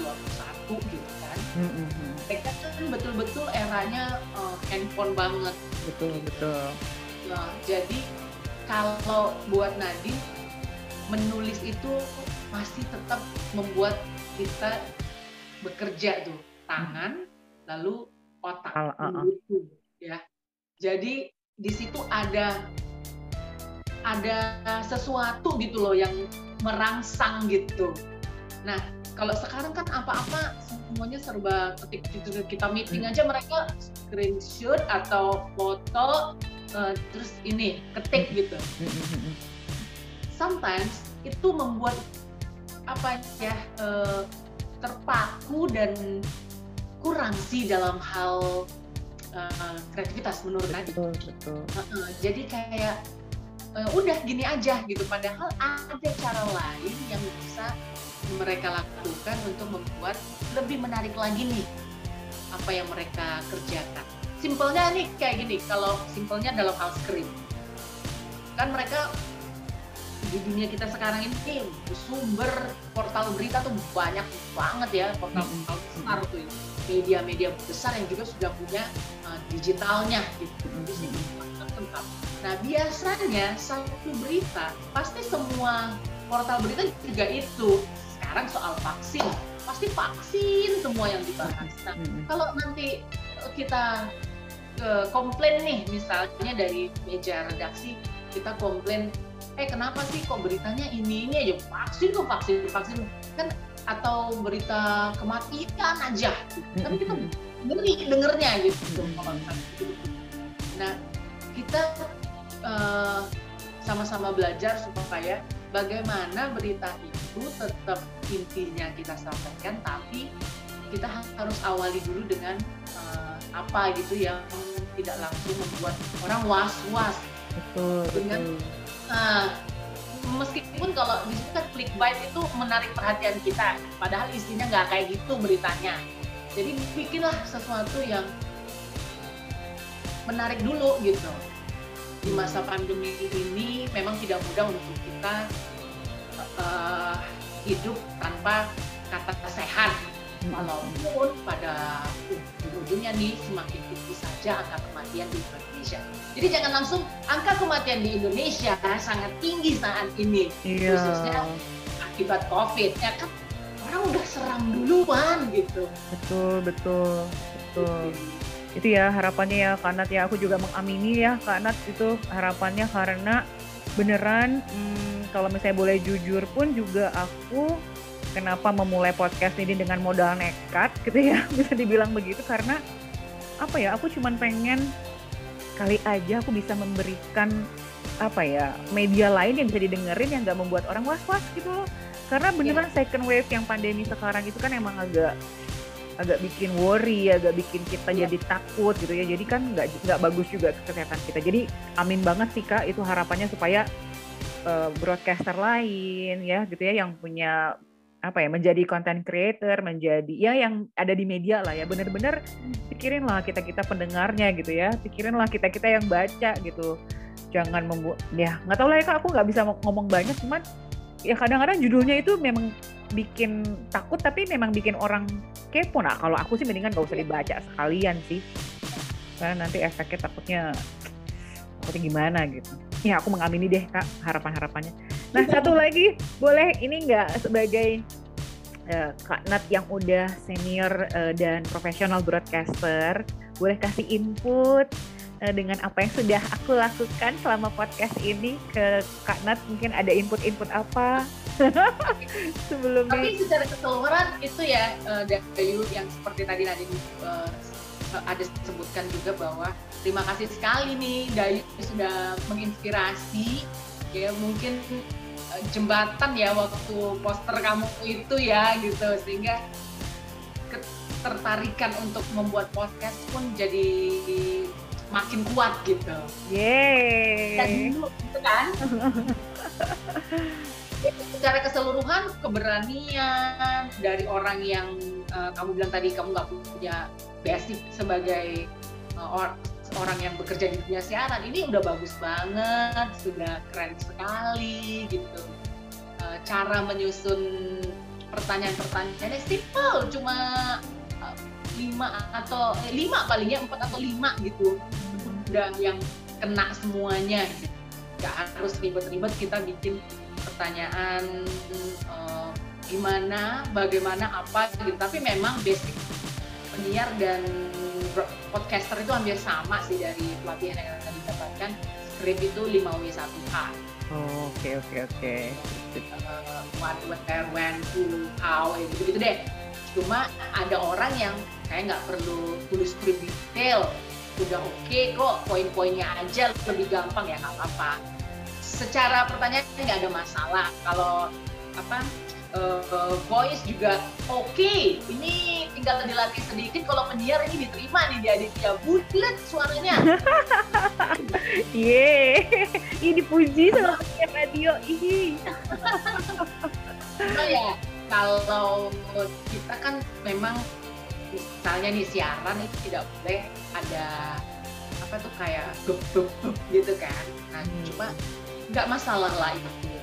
Speaker 2: 21 gitu kan. Mm -hmm. Mereka kan betul-betul eranya uh, handphone banget.
Speaker 1: Betul betul.
Speaker 2: Nah, jadi kalau buat Nadine menulis itu masih tetap membuat kita bekerja tuh tangan lalu otak uh, uh, uh. ya. Jadi di situ ada ada sesuatu gitu loh yang merangsang gitu. Nah kalau sekarang kan apa-apa semuanya serba ketik gitu. Kita meeting hmm. aja mereka screenshot atau foto uh, terus ini ketik gitu. Sometimes itu membuat apa ya uh, terpaku dan kurang sih dalam hal uh, kreativitas menurut Nadi. Betul, betul. Uh, uh, jadi kayak uh, udah gini aja gitu. Padahal ada cara lain yang bisa mereka lakukan untuk membuat lebih menarik lagi nih apa yang mereka kerjakan. Simpelnya nih kayak gini, kalau simpelnya dalam hal script. Kan mereka di dunia kita sekarang ini sumber portal berita tuh banyak banget ya, portal-portal besar tuh media-media besar yang juga sudah punya uh, digitalnya gitu. Nah biasanya satu berita pasti semua portal berita juga itu. Sekarang soal vaksin pasti vaksin semua yang dibahas. Nah, kalau nanti kita uh, komplain nih misalnya dari meja redaksi kita komplain eh kenapa sih kok beritanya ini ini aja? Vaksin kok vaksin vaksin. Kan atau berita kematian aja. Tapi kita ngeri dengernya gitu. Nah kita uh, sama-sama belajar supaya bagaimana berita itu tetap intinya kita sampaikan tapi kita harus awali dulu dengan uh, apa gitu yang tidak langsung membuat orang was-was.
Speaker 1: Betul dengan betul.
Speaker 2: Uh, meskipun kalau di situ kan clickbait itu menarik perhatian kita padahal isinya nggak kayak gitu beritanya. Jadi bikinlah sesuatu yang menarik dulu gitu. Di masa pandemi ini memang tidak mudah untuk kita uh, hidup tanpa kata sehat. Walaupun pada ujung-ujungnya nih semakin tinggi saja angka kematian di Indonesia. Jadi jangan langsung angka kematian di Indonesia sangat tinggi saat ini, iya. khususnya akibat COVID. Ya kan orang udah seram duluan gitu.
Speaker 1: Betul, betul, betul. Itu ya harapannya ya Kak Nat ya aku juga mengamini ya Kak Nat itu harapannya karena beneran hmm, kalau misalnya boleh jujur pun juga aku kenapa memulai podcast ini dengan modal nekat gitu ya bisa dibilang begitu karena apa ya aku cuman pengen kali aja aku bisa memberikan apa ya media lain yang bisa didengerin yang nggak membuat orang was-was gitu loh karena beneran yeah. second wave yang pandemi sekarang itu kan emang agak agak bikin worry agak bikin kita yeah. jadi takut gitu ya jadi kan nggak nggak bagus juga kesehatan kita jadi amin banget sih kak itu harapannya supaya uh, broadcaster lain ya gitu ya yang punya apa ya menjadi content creator menjadi ya yang ada di media lah ya. Bener-bener pikirin lah kita kita pendengarnya gitu ya. Pikirin lah kita kita yang baca gitu. Jangan membuat ya nggak tahu lah ya kak aku nggak bisa ngomong banyak. Cuman ya kadang-kadang judulnya itu memang bikin takut tapi memang bikin orang kepo. Nah kalau aku sih mendingan gak usah dibaca sekalian sih. Karena nanti efeknya takutnya takutnya gimana gitu ya aku mengamini deh kak harapan-harapannya. Nah satu lagi boleh ini nggak sebagai uh, Kak Nat yang udah senior uh, dan profesional broadcaster, boleh kasih input uh, dengan apa yang sudah aku lakukan selama podcast ini ke Kak Nat? Mungkin ada input-input apa? Sebelum
Speaker 2: tapi secara keseluruhan itu ya uh, Dayu yang seperti tadi Nadine uh, ada sebutkan juga bahwa terima kasih sekali nih Dayu sudah menginspirasi ya mungkin uh, jembatan ya waktu poster kamu itu ya gitu sehingga ketertarikan untuk membuat podcast pun jadi makin kuat gitu.
Speaker 1: Yeay.
Speaker 2: Dan dulu gitu kan. secara keseluruhan keberanian dari orang yang uh, kamu bilang tadi kamu nggak punya basic sebagai uh, or, orang yang bekerja di dunia siaran ini udah bagus banget sudah keren sekali gitu uh, cara menyusun pertanyaan-pertanyaannya simple cuma lima atau eh, lima palingnya empat atau lima gitu udah yang kena semuanya gitu. nggak harus ribet-ribet kita bikin pertanyaan uh, gimana, bagaimana, apa gitu. Tapi memang basic penyiar dan podcaster itu hampir sama sih dari pelatihan yang tadi dapatkan. Script itu 5W1H.
Speaker 1: Oh, oke oke oke.
Speaker 2: Eh, what, where, when, who, how, gitu, gitu deh. Cuma ada orang yang kayak nggak perlu tulis script detail, udah oke okay kok, poin-poinnya aja lebih gampang ya nggak apa-apa secara pertanyaan nggak ada masalah kalau apa uh, voice juga oke. Okay. ini tinggal dilatih sedikit kalau penyiar ini diterima nih di Aditya. Bulat suaranya.
Speaker 1: Ye ini dipuji sama penyiar radio. Ini
Speaker 2: oh ya kalau kita kan memang misalnya nih siaran itu tidak boleh ada apa tuh kayak gitu kan. Nah hmm. cuma nggak masalah lah itu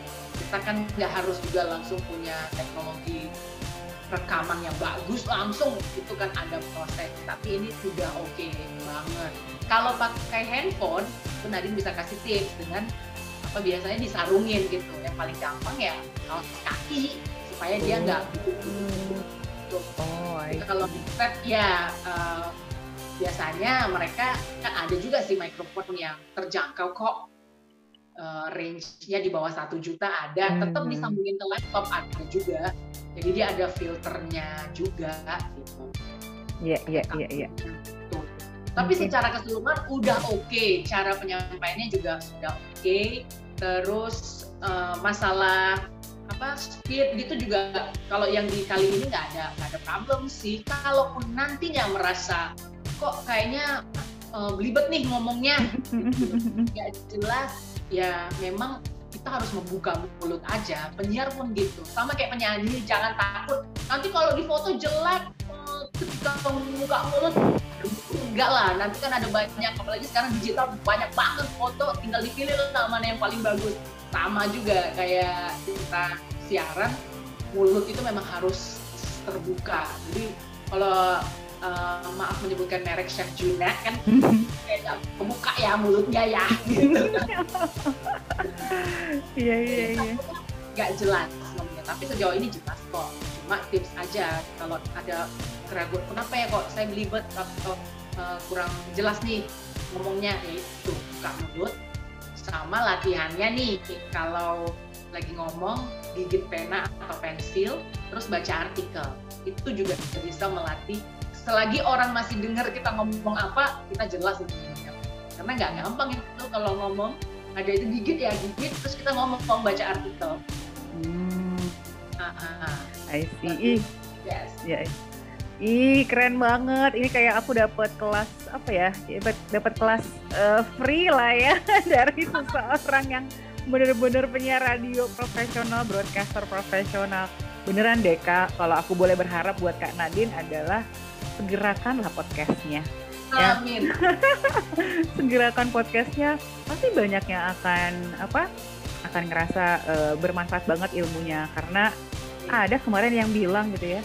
Speaker 2: kita kan nggak harus juga langsung punya teknologi rekaman yang bagus langsung itu kan ada proses. Tapi ini sudah oke okay banget. Kalau pakai handphone itu Nadine bisa kasih tips dengan apa biasanya disarungin gitu. Yang paling gampang ya kaos kaki supaya dia nggak
Speaker 1: hmm. oh,
Speaker 2: kalau set ya uh, biasanya mereka kan ada juga sih mikrofon yang terjangkau kok uh, range-nya di bawah satu juta ada, hmm. tetap disambungin ke laptop ada juga. Jadi dia ada filternya juga gitu.
Speaker 1: Iya, iya, iya, iya.
Speaker 2: Tapi okay. secara keseluruhan udah oke, okay. cara penyampaiannya juga sudah oke. Okay. Terus uh, masalah apa speed gitu juga kalau yang di kali ini nggak ada nggak ada problem sih. Kalaupun nantinya merasa kok kayaknya uh, belibet nih ngomongnya, gitu. nggak jelas ya memang kita harus membuka mulut aja penyiar pun gitu. Sama kayak penyanyi jangan takut. Nanti kalau di foto jelek eh, ketika membuka mulut enggak lah. Nanti kan ada banyak apalagi sekarang digital banyak banget foto tinggal dipilih lah mana yang paling bagus. Sama juga kayak kita siaran mulut itu memang harus terbuka. Jadi kalau uh, maaf menyebutkan merek Chef Juna kan kayak kebuka ya mulutnya ya gitu.
Speaker 1: Iya iya iya.
Speaker 2: Gak jelas ngomongnya, tapi sejauh ini jelas kok. Cuma tips aja kalau ada keraguan kenapa ya kok saya belibet atau uh, kurang jelas nih ngomongnya ya itu buka mulut sama latihannya nih kalau lagi ngomong gigit pena atau pensil terus baca artikel itu juga bisa melatih selagi orang masih dengar kita ngomong apa kita jelas itu karena nggak gampang itu kalau ngomong ada itu gigit ya gigit terus kita ngomong ngomong baca artikel
Speaker 1: hmm.
Speaker 2: ah, ah.
Speaker 1: I see
Speaker 2: yes
Speaker 1: ya yeah. Ih keren banget. Ini kayak aku dapat kelas apa ya? Dapat kelas uh, free lah ya dari seseorang yang bener-bener penyiar radio profesional, broadcaster profesional. Beneran deh kak, kalau aku boleh berharap buat Kak Nadine adalah segerakanlah podcastnya.
Speaker 2: Ya. Amin.
Speaker 1: segerakan podcastnya pasti banyak yang akan apa akan ngerasa uh, bermanfaat banget ilmunya karena ada kemarin yang bilang gitu ya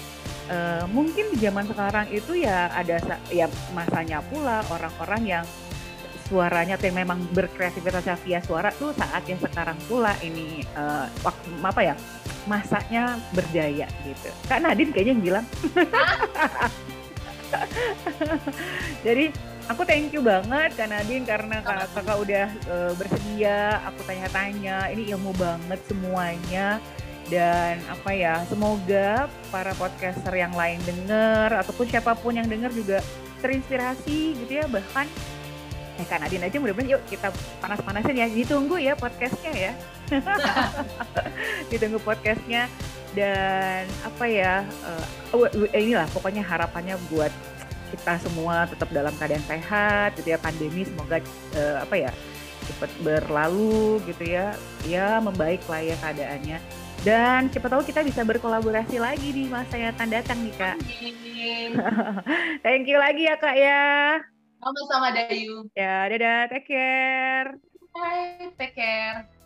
Speaker 1: uh, mungkin di zaman sekarang itu ya ada ya masanya pula orang-orang yang suaranya tuh yang memang berkreativitas via suara tuh saat yang sekarang pula ini uh, waktu apa ya masaknya berdaya gitu. Kak Nadine kayaknya yang bilang. Jadi aku thank you banget Kak Nadine karena kak, kakak udah uh, bersedia aku tanya-tanya. Ini ilmu banget semuanya. dan apa ya semoga para podcaster yang lain denger ataupun siapa pun yang denger juga terinspirasi gitu ya bahkan eh kan Adin aja mudah-mudahan yuk kita panas-panasin ya ditunggu ya podcastnya ya ditunggu podcastnya dan apa ya uh, inilah pokoknya harapannya buat kita semua tetap dalam keadaan sehat gitu ya pandemi semoga uh, apa ya cepat berlalu gitu ya ya membaik lah ya keadaannya dan siapa tahu kita bisa berkolaborasi lagi di masa yang akan datang nih kak. Thank you lagi ya kak ya.
Speaker 2: Sama-sama Dayu.
Speaker 1: Ya dadah, take care.
Speaker 2: Bye, take care.